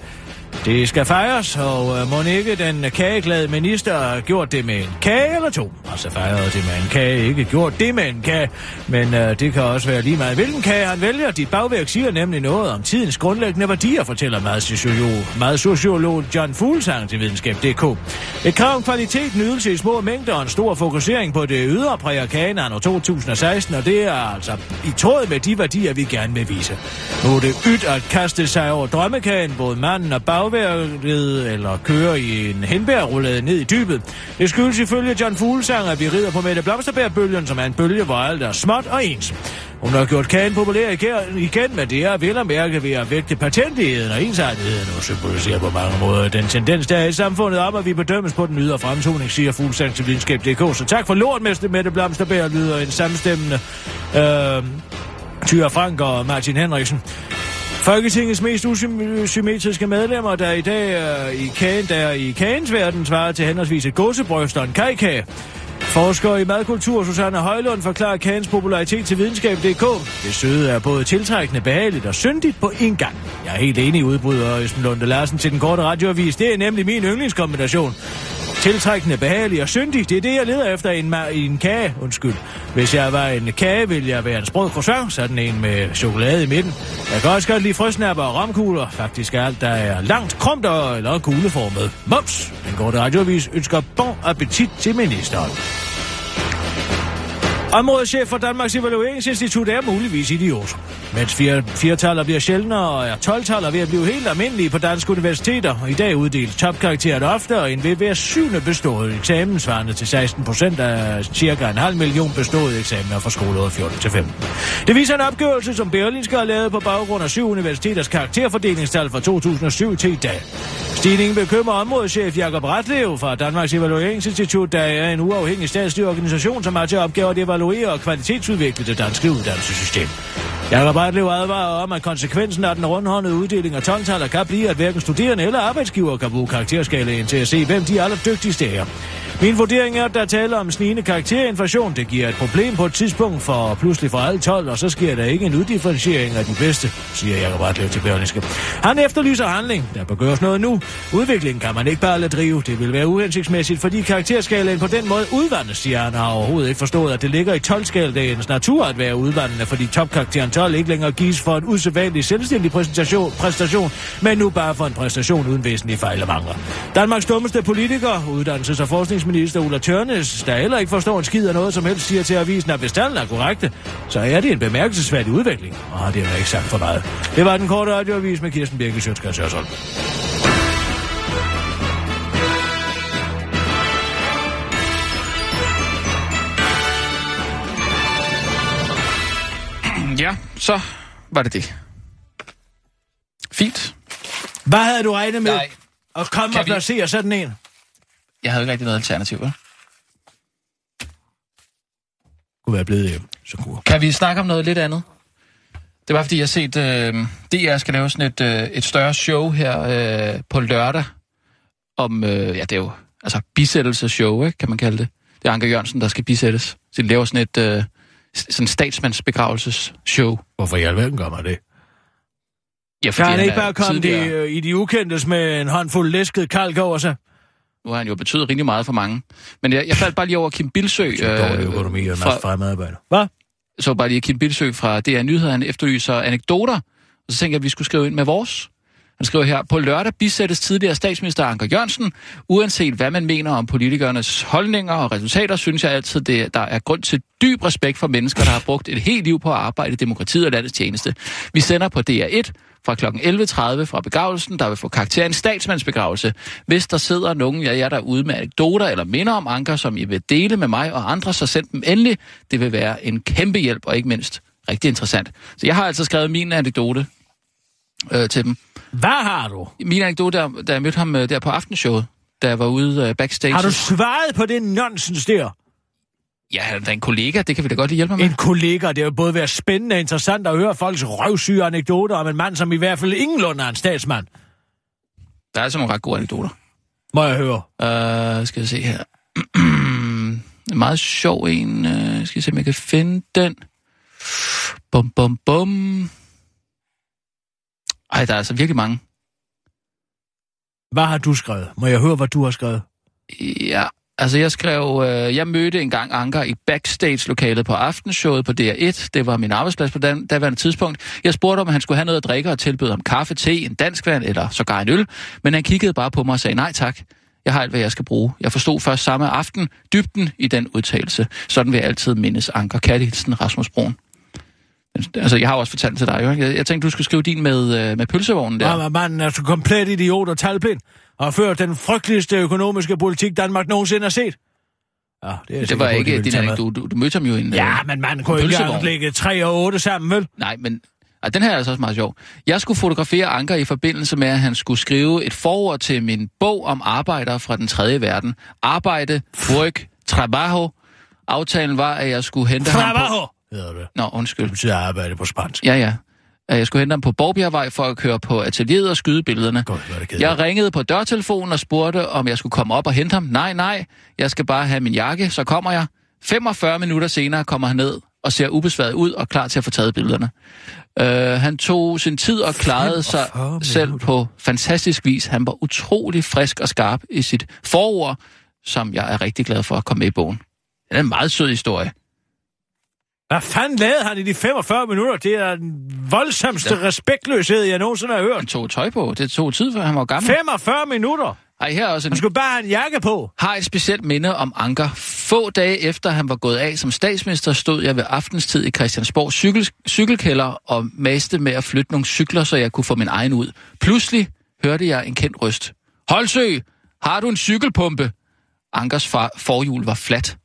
[SPEAKER 4] Det skal fejres, og uh, må ikke den kageglade minister har gjort det med en kage eller to. Altså fejrede det med en kage, ikke gjort det med en kage. Men uh, det kan også være lige meget, hvilken kage han vælger. Dit bagværk siger nemlig noget om tidens grundlæggende værdier, fortæller meget sociolog, meget sociolog John Fuglsang til videnskab.dk. Et krav om kvalitet, nydelse i små mængder og en stor fokusering på det ydre præger kagen anno 2016, og det er altså i tråd med de værdier, vi gerne vil vise. Nu er det ydt at kaste sig over drømmekagen, både manden og afværget eller køre i en henbærrullade ned i dybet. Det skyldes ifølge John Fuglsang, at vi rider på Mette Blomsterbærbølgen, som er en bølge, hvor alt er småt og ens. Hun har gjort kagen populær igen, men det er vel at mærke ved at vægte patentigheden og ensartetheden og symboliserer på mange måder den tendens, der er i samfundet om, at vi bedømmes på den ydre fremtoning, siger Fuglsang til videnskab.dk. Så tak for lort, mester Mette Blomsterbær, lyder en samstemmende øh, Tyre Frank og Martin Henriksen. Folketingets mest usymmetriske medlemmer, der i dag er i kagen, der i kagens verden svarer til henholdsvis et gåsebryst og en kajkage. Forsker i madkultur Susanne Højlund forklarer kagens popularitet til videnskab.dk. Det søde er både tiltrækkende, behageligt og syndigt på en gang. Jeg er helt enig i udbryder Østen Lunde Larsen til den korte radioavis. Det er nemlig min yndlingskombination. Tiltrækkende, behagelig og syndig, det er det, jeg leder efter i en, ma- i en kage. Undskyld. Hvis jeg var en kage, ville jeg være en sprød croissant, sådan en med chokolade i midten. Jeg kan også godt lide frøsnapper og romkugler. Faktisk er alt, der er langt krumt og eller kugleformet. Mums! Den korte radioavis ønsker bon appetit til ministeren. Områdeschef for Danmarks Evalueringsinstitut er muligvis idiot. Mens fire, firetaller bliver sjældnere og er 12-taller ved at blive helt almindelige på danske universiteter, i dag uddeles topkarakterer ofte, og ved hver syvende bestået eksamen, svarende til 16 procent af cirka en halv million beståede eksamener fra skoleåret 14 til 15. Det viser en opgørelse, som Berlinske har lavet på baggrund af syv universiteters karakterfordelingstal fra 2007 til i dag. Stigningen bekymrer områdeschef Jakob Ratlev fra Danmarks Evalueringsinstitut, der er en uafhængig statslig organisation, som har til opgave at evaluere og kvalitetsudvikle det danske uddannelsessystem. Jakob Ratlev advarer om, at konsekvensen af den rundhåndede uddeling af tontaller kan blive, at hverken studerende eller arbejdsgiver kan bruge karakterskalaen til at se, hvem de allerdygtigste er. Min vurdering er, at der taler om snigende karakterinflation. Det giver et problem på et tidspunkt for pludselig for alle 12, og så sker der ikke en uddifferentiering af de bedste, siger Jacob Ratlev til Berlingske. Han efterlyser handling. Der bør gøres noget nu. Udviklingen kan man ikke bare lade drive. Det vil være uhensigtsmæssigt, fordi karakterskalaen på den måde udvandes, siger han. har overhovedet ikke forstået, at det ligger i 12-skalaens natur at være udvandrende, fordi topkarakteren 12 ikke længere gives for en usædvanlig selvstændig præsentation, præstation, men nu bare for en præstation uden væsentlige fejl og mangler. Danmarks dummeste politiker, uddannelses- og forskningsminister Ulla Tørnes, der heller ikke forstår en skid af noget som helst, siger til avisen, at hvis tallene er korrekte, så er det en bemærkelsesværdig udvikling. Og det er ikke sagt for meget. Det var den korte radioavis med Kirsten Birke Sjøtskreds
[SPEAKER 2] Ja, så var det det. Fint.
[SPEAKER 4] Hvad havde du regnet med?
[SPEAKER 2] Nej.
[SPEAKER 4] At komme
[SPEAKER 2] Kan
[SPEAKER 4] og
[SPEAKER 2] vi-
[SPEAKER 4] placere sådan en?
[SPEAKER 2] Jeg havde ikke rigtig noget alternativ, vel?
[SPEAKER 4] Kunne være blevet hjem. Så kunne.
[SPEAKER 2] Kan vi snakke om noget lidt andet? Det var fordi, jeg har set, øh, DR skal lave sådan et, øh, et større show her øh, på lørdag. Om, øh, ja, det er jo altså bisættelsesshow, ikke, kan man kalde det. Det er Anker Jørgensen, der skal bisættes. Så de laver sådan et øh, sådan statsmandsbegravelsesshow.
[SPEAKER 4] Hvorfor i alverden gør man det?
[SPEAKER 2] Ja,
[SPEAKER 4] Kan han
[SPEAKER 2] er
[SPEAKER 4] ikke bare komme de,
[SPEAKER 2] tidligere-
[SPEAKER 4] øh, i de ukendtes med en håndfuld læsket kalk over sig?
[SPEAKER 2] Nu har han jo betydet rigtig meget for mange. Men jeg, jeg faldt bare lige over Kim Bilsø.
[SPEAKER 4] Det er dårlig økonomi og en
[SPEAKER 2] fra,
[SPEAKER 4] masse fremmedarbejder. Hvad?
[SPEAKER 2] så bare lige Kim Bilsø fra DR Nyheder, han efterlyser anekdoter. Og så tænkte jeg, at vi skulle skrive ind med vores. Han skriver her, på lørdag bisættes tidligere statsminister Anker Jørgensen. Uanset hvad man mener om politikernes holdninger og resultater, synes jeg altid, det, der er grund til dyb respekt for mennesker, der har brugt et helt liv på at arbejde i demokratiet og landets tjeneste. Vi sender på DR1 fra kl. 11.30 fra begravelsen, der vil få karakter af en statsmandsbegravelse. Hvis der sidder nogen af jer derude med anekdoter eller minder om Anker, som I vil dele med mig og andre, så send dem endelig. Det vil være en kæmpe hjælp, og ikke mindst rigtig interessant. Så jeg har altså skrevet min anekdote øh, til dem.
[SPEAKER 4] Hvad har du?
[SPEAKER 2] Min anekdote, der, da jeg mødte ham øh, der på aftenshowet, da jeg var ude øh, backstage.
[SPEAKER 4] Har du svaret på det nonsens der?
[SPEAKER 2] Ja, han er en kollega, det kan vi da godt lige hjælpe med.
[SPEAKER 4] En kollega, det vil både være spændende og interessant at høre folks røvsyge anekdoter om en mand, som i hvert fald ingenlunde er en statsmand.
[SPEAKER 2] Der er altså nogle ret gode anekdoter.
[SPEAKER 4] Må jeg høre?
[SPEAKER 2] Uh, skal jeg se her. en meget sjov en. Uh, skal jeg se, om jeg kan finde den. Bum, bum, bum. Ej, der er altså virkelig mange.
[SPEAKER 4] Hvad har du skrevet? Må jeg høre, hvad du har skrevet?
[SPEAKER 2] Ja, altså jeg skrev, øh, jeg mødte engang Anker i backstage-lokalet på aftenshowet på DR1. Det var min arbejdsplads på den, daværende tidspunkt. Jeg spurgte, om han skulle have noget at drikke og tilbød ham kaffe, te, en dansk vand eller sågar en øl. Men han kiggede bare på mig og sagde, nej tak, jeg har alt, hvad jeg skal bruge. Jeg forstod først samme aften dybden i den udtalelse. Sådan vil jeg altid mindes Anker. Kærlighedsen Rasmus Broen. Altså, jeg har også fortalt den til dig, jo. Jeg, jeg tænkte, du skulle skrive din med, øh, med pølsevognen der.
[SPEAKER 4] Ja. Manden er så komplet idiot og talblind og har ført den frygteligste økonomiske politik, Danmark nogensinde har set. Ja, det, er
[SPEAKER 2] Det var ikke din anekdote. Du, du mødte ham jo i en...
[SPEAKER 4] Ja,
[SPEAKER 2] øh,
[SPEAKER 4] men man kunne ikke engang lægge 3 og 8 sammen, vel?
[SPEAKER 2] Nej, men ej, den her er altså også meget sjov. Jeg skulle fotografere Anker i forbindelse med, at han skulle skrive et forord til min bog om arbejdere fra den tredje verden. Arbejde, work, trabajo. Aftalen var, at jeg skulle hente ham på...
[SPEAKER 4] Hedder det.
[SPEAKER 2] Nå, undskyld.
[SPEAKER 4] Det betyder arbejde på spansk.
[SPEAKER 2] Ja, ja. At jeg skulle hente ham på Borgbjergvej for at køre på atelieret og skyde billederne.
[SPEAKER 4] Er det kedeligt.
[SPEAKER 2] Jeg ringede på dørtelefonen og spurgte, om jeg skulle komme op og hente ham. Nej, nej, jeg skal bare have min jakke, så kommer jeg. 45 minutter senere kommer han ned og ser ubesværet ud og klar til at få taget billederne. Uh, han tog sin tid og klarede sig
[SPEAKER 4] 45
[SPEAKER 2] selv
[SPEAKER 4] minutter.
[SPEAKER 2] på fantastisk vis. Han var utrolig frisk og skarp i sit forord, som jeg er rigtig glad for at komme med i bogen. Det er en meget sød historie.
[SPEAKER 4] Hvad fanden lavede han i de 45 minutter? Det er den voldsomste
[SPEAKER 2] Ja.
[SPEAKER 4] respektløshed, jeg nogensinde har hørt.
[SPEAKER 2] Han tog tøj på. Det tog tid, før han var gammel.
[SPEAKER 4] 45 minutter?
[SPEAKER 2] Ej, her er også en
[SPEAKER 4] Han skulle bare have en jakke på.
[SPEAKER 2] har et specielt minde om Anker. Få dage efter han var gået af som statsminister, stod jeg ved aftenstid i Christiansborg cykel, cykelkælder og maste med at flytte nogle cykler, så jeg kunne få min egen ud. Pludselig hørte jeg en kendt røst. Holsø, har du en cykelpumpe? Ankers far, forhjul var fladt.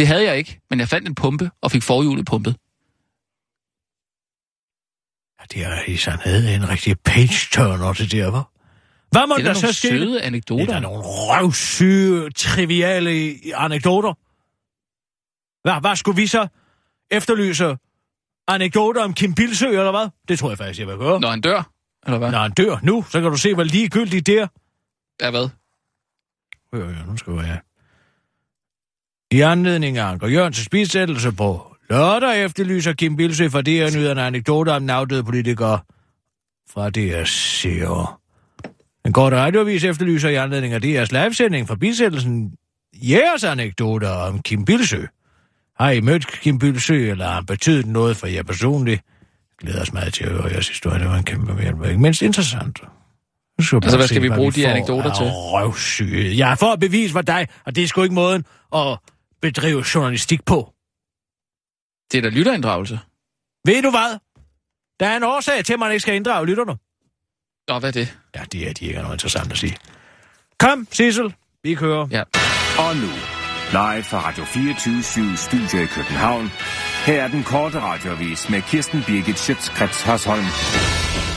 [SPEAKER 2] Det havde jeg ikke, men jeg fandt en pumpe og fik forhjulet pumpet.
[SPEAKER 4] Ja, det er i sandhed en rigtig page-turner, det der, var. Hvad må
[SPEAKER 2] Det er
[SPEAKER 4] der så ske?
[SPEAKER 2] søde
[SPEAKER 4] Det er
[SPEAKER 2] anekdoter.
[SPEAKER 4] der nogle røvsyge, triviale anekdoter. Hvad, hvad skulle vi så efterlyse? Anekdoter om Kim Bilsø, eller hvad? Det tror jeg faktisk, jeg vil høre.
[SPEAKER 2] Når han dør, eller hvad?
[SPEAKER 4] Når han dør nu, så kan du se, hvor ligegyldigt det er.
[SPEAKER 2] Ja, hvad?
[SPEAKER 4] Hør, hør, nu skal jeg... I anledning af Anker Jørgens bisættelse på lørdag efterlyser Kim Bilsø fra DR Nyhederne anekdoter om den afdøde politiker fra DR Seer. En kort radiovis efterlyser i anledning af DR's livesending fra bisættelsen jeres anekdoter om Kim Bilsø. Har I mødt Kim Bylsø, eller har han betydet noget for jer personligt? Glæder os meget til at høre jeres historie. Det var en kæmpe hjælp. Ikke mindst interessant. Skal
[SPEAKER 2] Altså, hvad skal vi bruge de anekdoter til?
[SPEAKER 4] Røvsyge. Jeg for at bevise for dig, og det er sgu ikke måden at bedrive journalistik på.
[SPEAKER 2] Det er da lytterinddragelse.
[SPEAKER 4] Ved du hvad? Der er en årsag til, at man ikke skal inddrage lytterne.
[SPEAKER 2] Nå, hvad er det?
[SPEAKER 4] Ja, det er de ikke er noget interessant at sige. Kom, Sissel. Vi kører.
[SPEAKER 2] Ja.
[SPEAKER 6] Og nu, live fra Radio 24 Studio i København. Her er den korte radiovis med Kirsten Birgit Schøtzgrads Hasholm.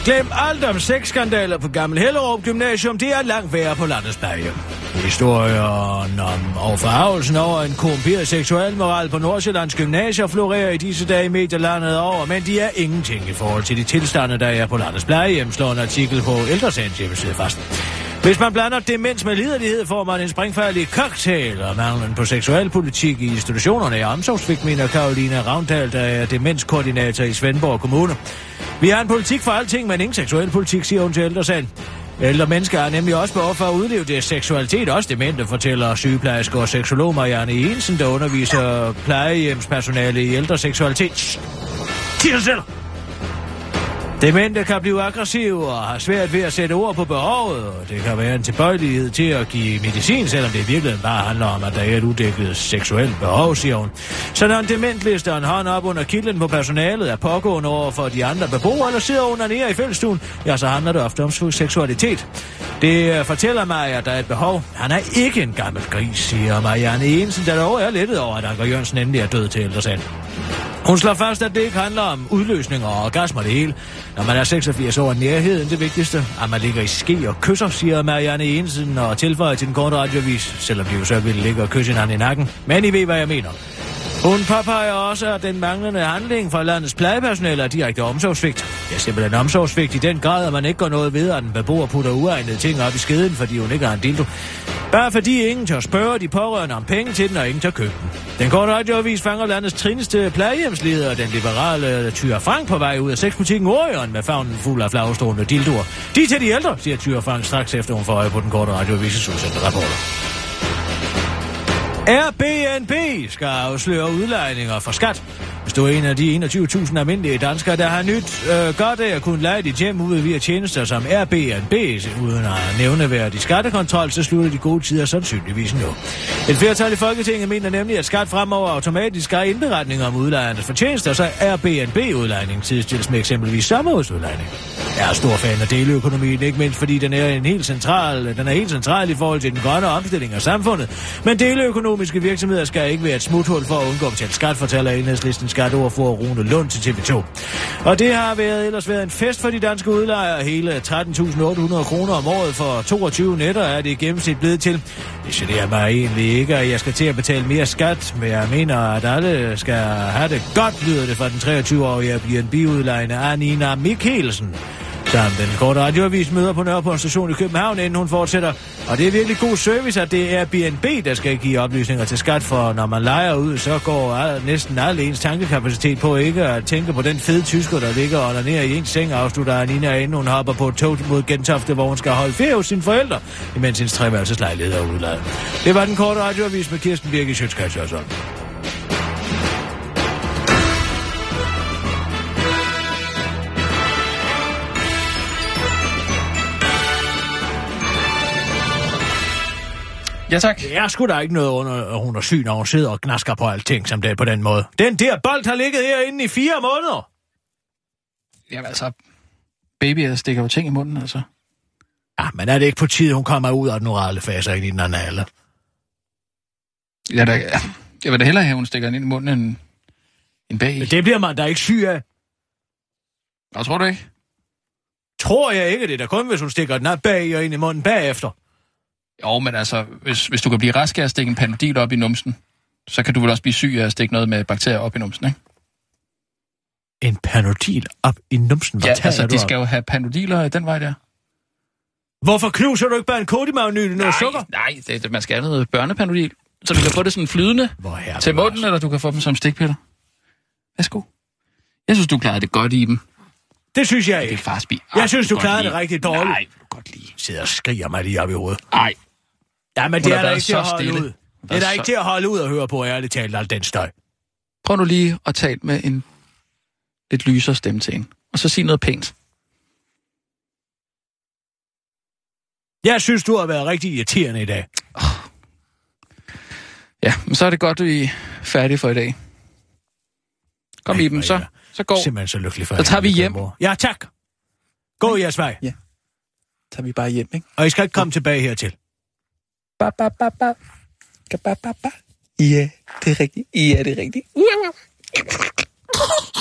[SPEAKER 4] Glem alt om sexskandaler på Gammel Hellerup Gymnasium. Det er langt værre på landets plejehjem. Historien om og forhavelsen over en korrumperet seksuel moral på Nordsjællands gymnasier florerer i disse dage i medielandet over, men de er ingenting i forhold til de tilstande, der er på landets plejehjem, slår en artikel på Ældresagens hjemmeside fast. Hvis man blander demens med liderlighed, får man en springfærdig cocktail, og manglen på seksualpolitik i institutionerne er omsorgsvigt, mener Karolina Ravndal, der er demenskoordinator i Svendborg Kommune. Vi har en politik for alting, men ingen seksuel politik, siger hun til ældresagen. Ældre mennesker har nemlig også behov for at udleve deres seksualitet, også demente, fortæller sygeplejerske og seksolog Marianne Jensen, der underviser plejehjemspersonale i ældre seksualitet. Sig selv! Demente kan blive aggressive og har svært ved at sætte ord på behovet, og det kan være en tilbøjelighed til at give medicin, selvom det i virkeligheden bare handler om, at der er et udækket seksuelt behov, siger hun. Så når en dement lister en hånd op under kilden på personalet er pågående over for de andre beboere, eller sidder under nede i fællestuen, ja, så handler det ofte om seksualitet. Det øh, fortæller mig, at der er et behov. Han er ikke en gammel gris, siger Marianne Jensen, der dog er lettet over, at Anker Jørgensen endelig er død til ældresagen. Hun slår fast, at det ikke handler om udløsninger og orgasmer det hele. Når man er 86 år, er nærheden det vigtigste. At man ligger i ske og kysser, siger Marianne Jensen og tilføjer til den korte radiovis, selvom de jo så ville ligge og kysse hinanden i nakken. Men I ved, hvad jeg mener. Hun påpeger også, at den manglende handling fra landets plejepersonale er direkte omsorgsvigt. Det er simpelthen omsorgsvigt i den grad, at man ikke går noget ved, at en beboer putter uegnede ting op i skeden, fordi hun ikke har en dildo. Bare fordi ingen tør spørge de pårørende om penge til den, og ingen tør købe den. Den korte radioavis fanger landets trineste plejehjemsleder, den liberale Tyre Frank, på vej ud af sexbutikken Orion med favnen fuld af flagstående dildoer. De er til de ældre, siger Tyre Frank straks efter hun får øje på den korte radioavis' udsendte rapporter. Airbnb skal afsløre udlejninger for skat. Hvis du er en af de 21.000 almindelige danskere, der har nyt øh, godt af at kunne lege dit hjem ud via tjenester som Airbnb, uden at nævneværdig skattekontrol, så slutter de gode tider sandsynligvis nu. Et flertal i Folketinget mener nemlig, at skat fremover automatisk har indberetninger om udlejernes fortjenester, så Airbnb-udlejning tidsstilles med eksempelvis sommerhusudlejning. Jeg er stor fan af deleøkonomien, ikke mindst fordi den er, en helt central, den er helt central i forhold til den grønne omstilling af samfundet. Men deleøkonomiske virksomheder skal ikke være et smuthul for at undgå at betale skat, fortæller enhedslisten skatteordfører Rune Lund til TV2. Og det har været, ellers været en fest for de danske udlejere. Hele 13.800 kroner om året for 22 netter er det i gennemsnit blevet til. Det generer mig egentlig ikke, at jeg skal til at betale mere skat, men jeg mener, at alle skal have det godt, lyder det fra den 23-årige Airbnb-udlejende Anina Mikkelsen samt den korte radioavis møder på Nørreport station i København, inden hun fortsætter. Og det er virkelig god service, at det er BNB, der skal give oplysninger til skat, for når man leger ud, så går al, næsten al ens tankekapacitet på ikke at tænke på den fede tysker, der ligger og ned i ens seng, afslutter Anina, inden hun hopper på et tog mod Gentofte, hvor hun skal holde ferie hos sine forældre, imens hendes treværelseslejlighed er udladet. Det var den korte radioavis med Kirsten Birke Sjøtskats
[SPEAKER 2] Ja, tak.
[SPEAKER 4] Det er sgu da ikke noget under, at hun er syg, når hun sidder og gnasker på alting, som det er på den måde. Den der bold har ligget herinde i fire måneder.
[SPEAKER 2] Jamen altså, babyer stikker jo ting i munden, altså.
[SPEAKER 4] Ja, men er det ikke på tide, hun kommer ud af den orale fase ind i den anale?
[SPEAKER 2] Ja, da, jeg vil da hellere have, at hun stikker den ind i munden end, end bag.
[SPEAKER 4] Men det bliver man da ikke syg af.
[SPEAKER 2] Nå, tror du ikke?
[SPEAKER 4] Tror jeg ikke, det er da kun, hvis hun stikker den bag og ind i munden bagefter.
[SPEAKER 2] Jo, men altså, hvis, hvis du kan blive rask af at stikke en panodil op i numsen, så kan du vel også blive syg af at stikke noget med bakterier op i numsen, ikke?
[SPEAKER 4] En panodil op i numsen? Hvad
[SPEAKER 2] ja, altså, de skal jo have panodiler den vej der.
[SPEAKER 4] Hvorfor knuser du ikke bare en kodimagnyl i noget sukker?
[SPEAKER 2] Nej, det, det, man skal have noget børnepanodil, så du kan få det sådan flydende
[SPEAKER 4] Hvor her
[SPEAKER 2] til munden, eller du kan få dem som stikpiller. Værsgo. Jeg synes, du klarede det godt i dem.
[SPEAKER 4] Det synes jeg
[SPEAKER 2] Det er
[SPEAKER 4] ikke.
[SPEAKER 2] bil.
[SPEAKER 4] Jeg synes, du klarede det rigtig dårligt.
[SPEAKER 2] Nej, godt lide.
[SPEAKER 4] Sidder og skriger mig lige op i hovedet.
[SPEAKER 2] Nej,
[SPEAKER 4] Ja, men det er da ikke til at holde
[SPEAKER 2] stille.
[SPEAKER 4] ud. Det er da
[SPEAKER 2] så-
[SPEAKER 4] ikke til at holde ud og høre på, ærligt talt, al den støj.
[SPEAKER 2] Prøv nu lige at tale med en lidt lysere stemme til hende. Og så sig noget pænt.
[SPEAKER 4] Jeg synes, du har været rigtig irriterende i dag.
[SPEAKER 2] Ja, men så er det godt, at vi er færdige for i dag. Kom
[SPEAKER 4] Ej,
[SPEAKER 2] i dem,
[SPEAKER 4] hvor
[SPEAKER 2] så, så går.
[SPEAKER 4] Simpelthen så lykkelig for
[SPEAKER 2] Så tager vi hjem.
[SPEAKER 4] Ja, tak. Gå jeres vej.
[SPEAKER 2] Tager vi bare hjem, ikke?
[SPEAKER 4] Og I skal ikke komme tilbage hertil.
[SPEAKER 2] Ba, ba, ba, ba. Ba, ba, ba, ba. Ja, det er rigtigt. Ja, det er rigtigt.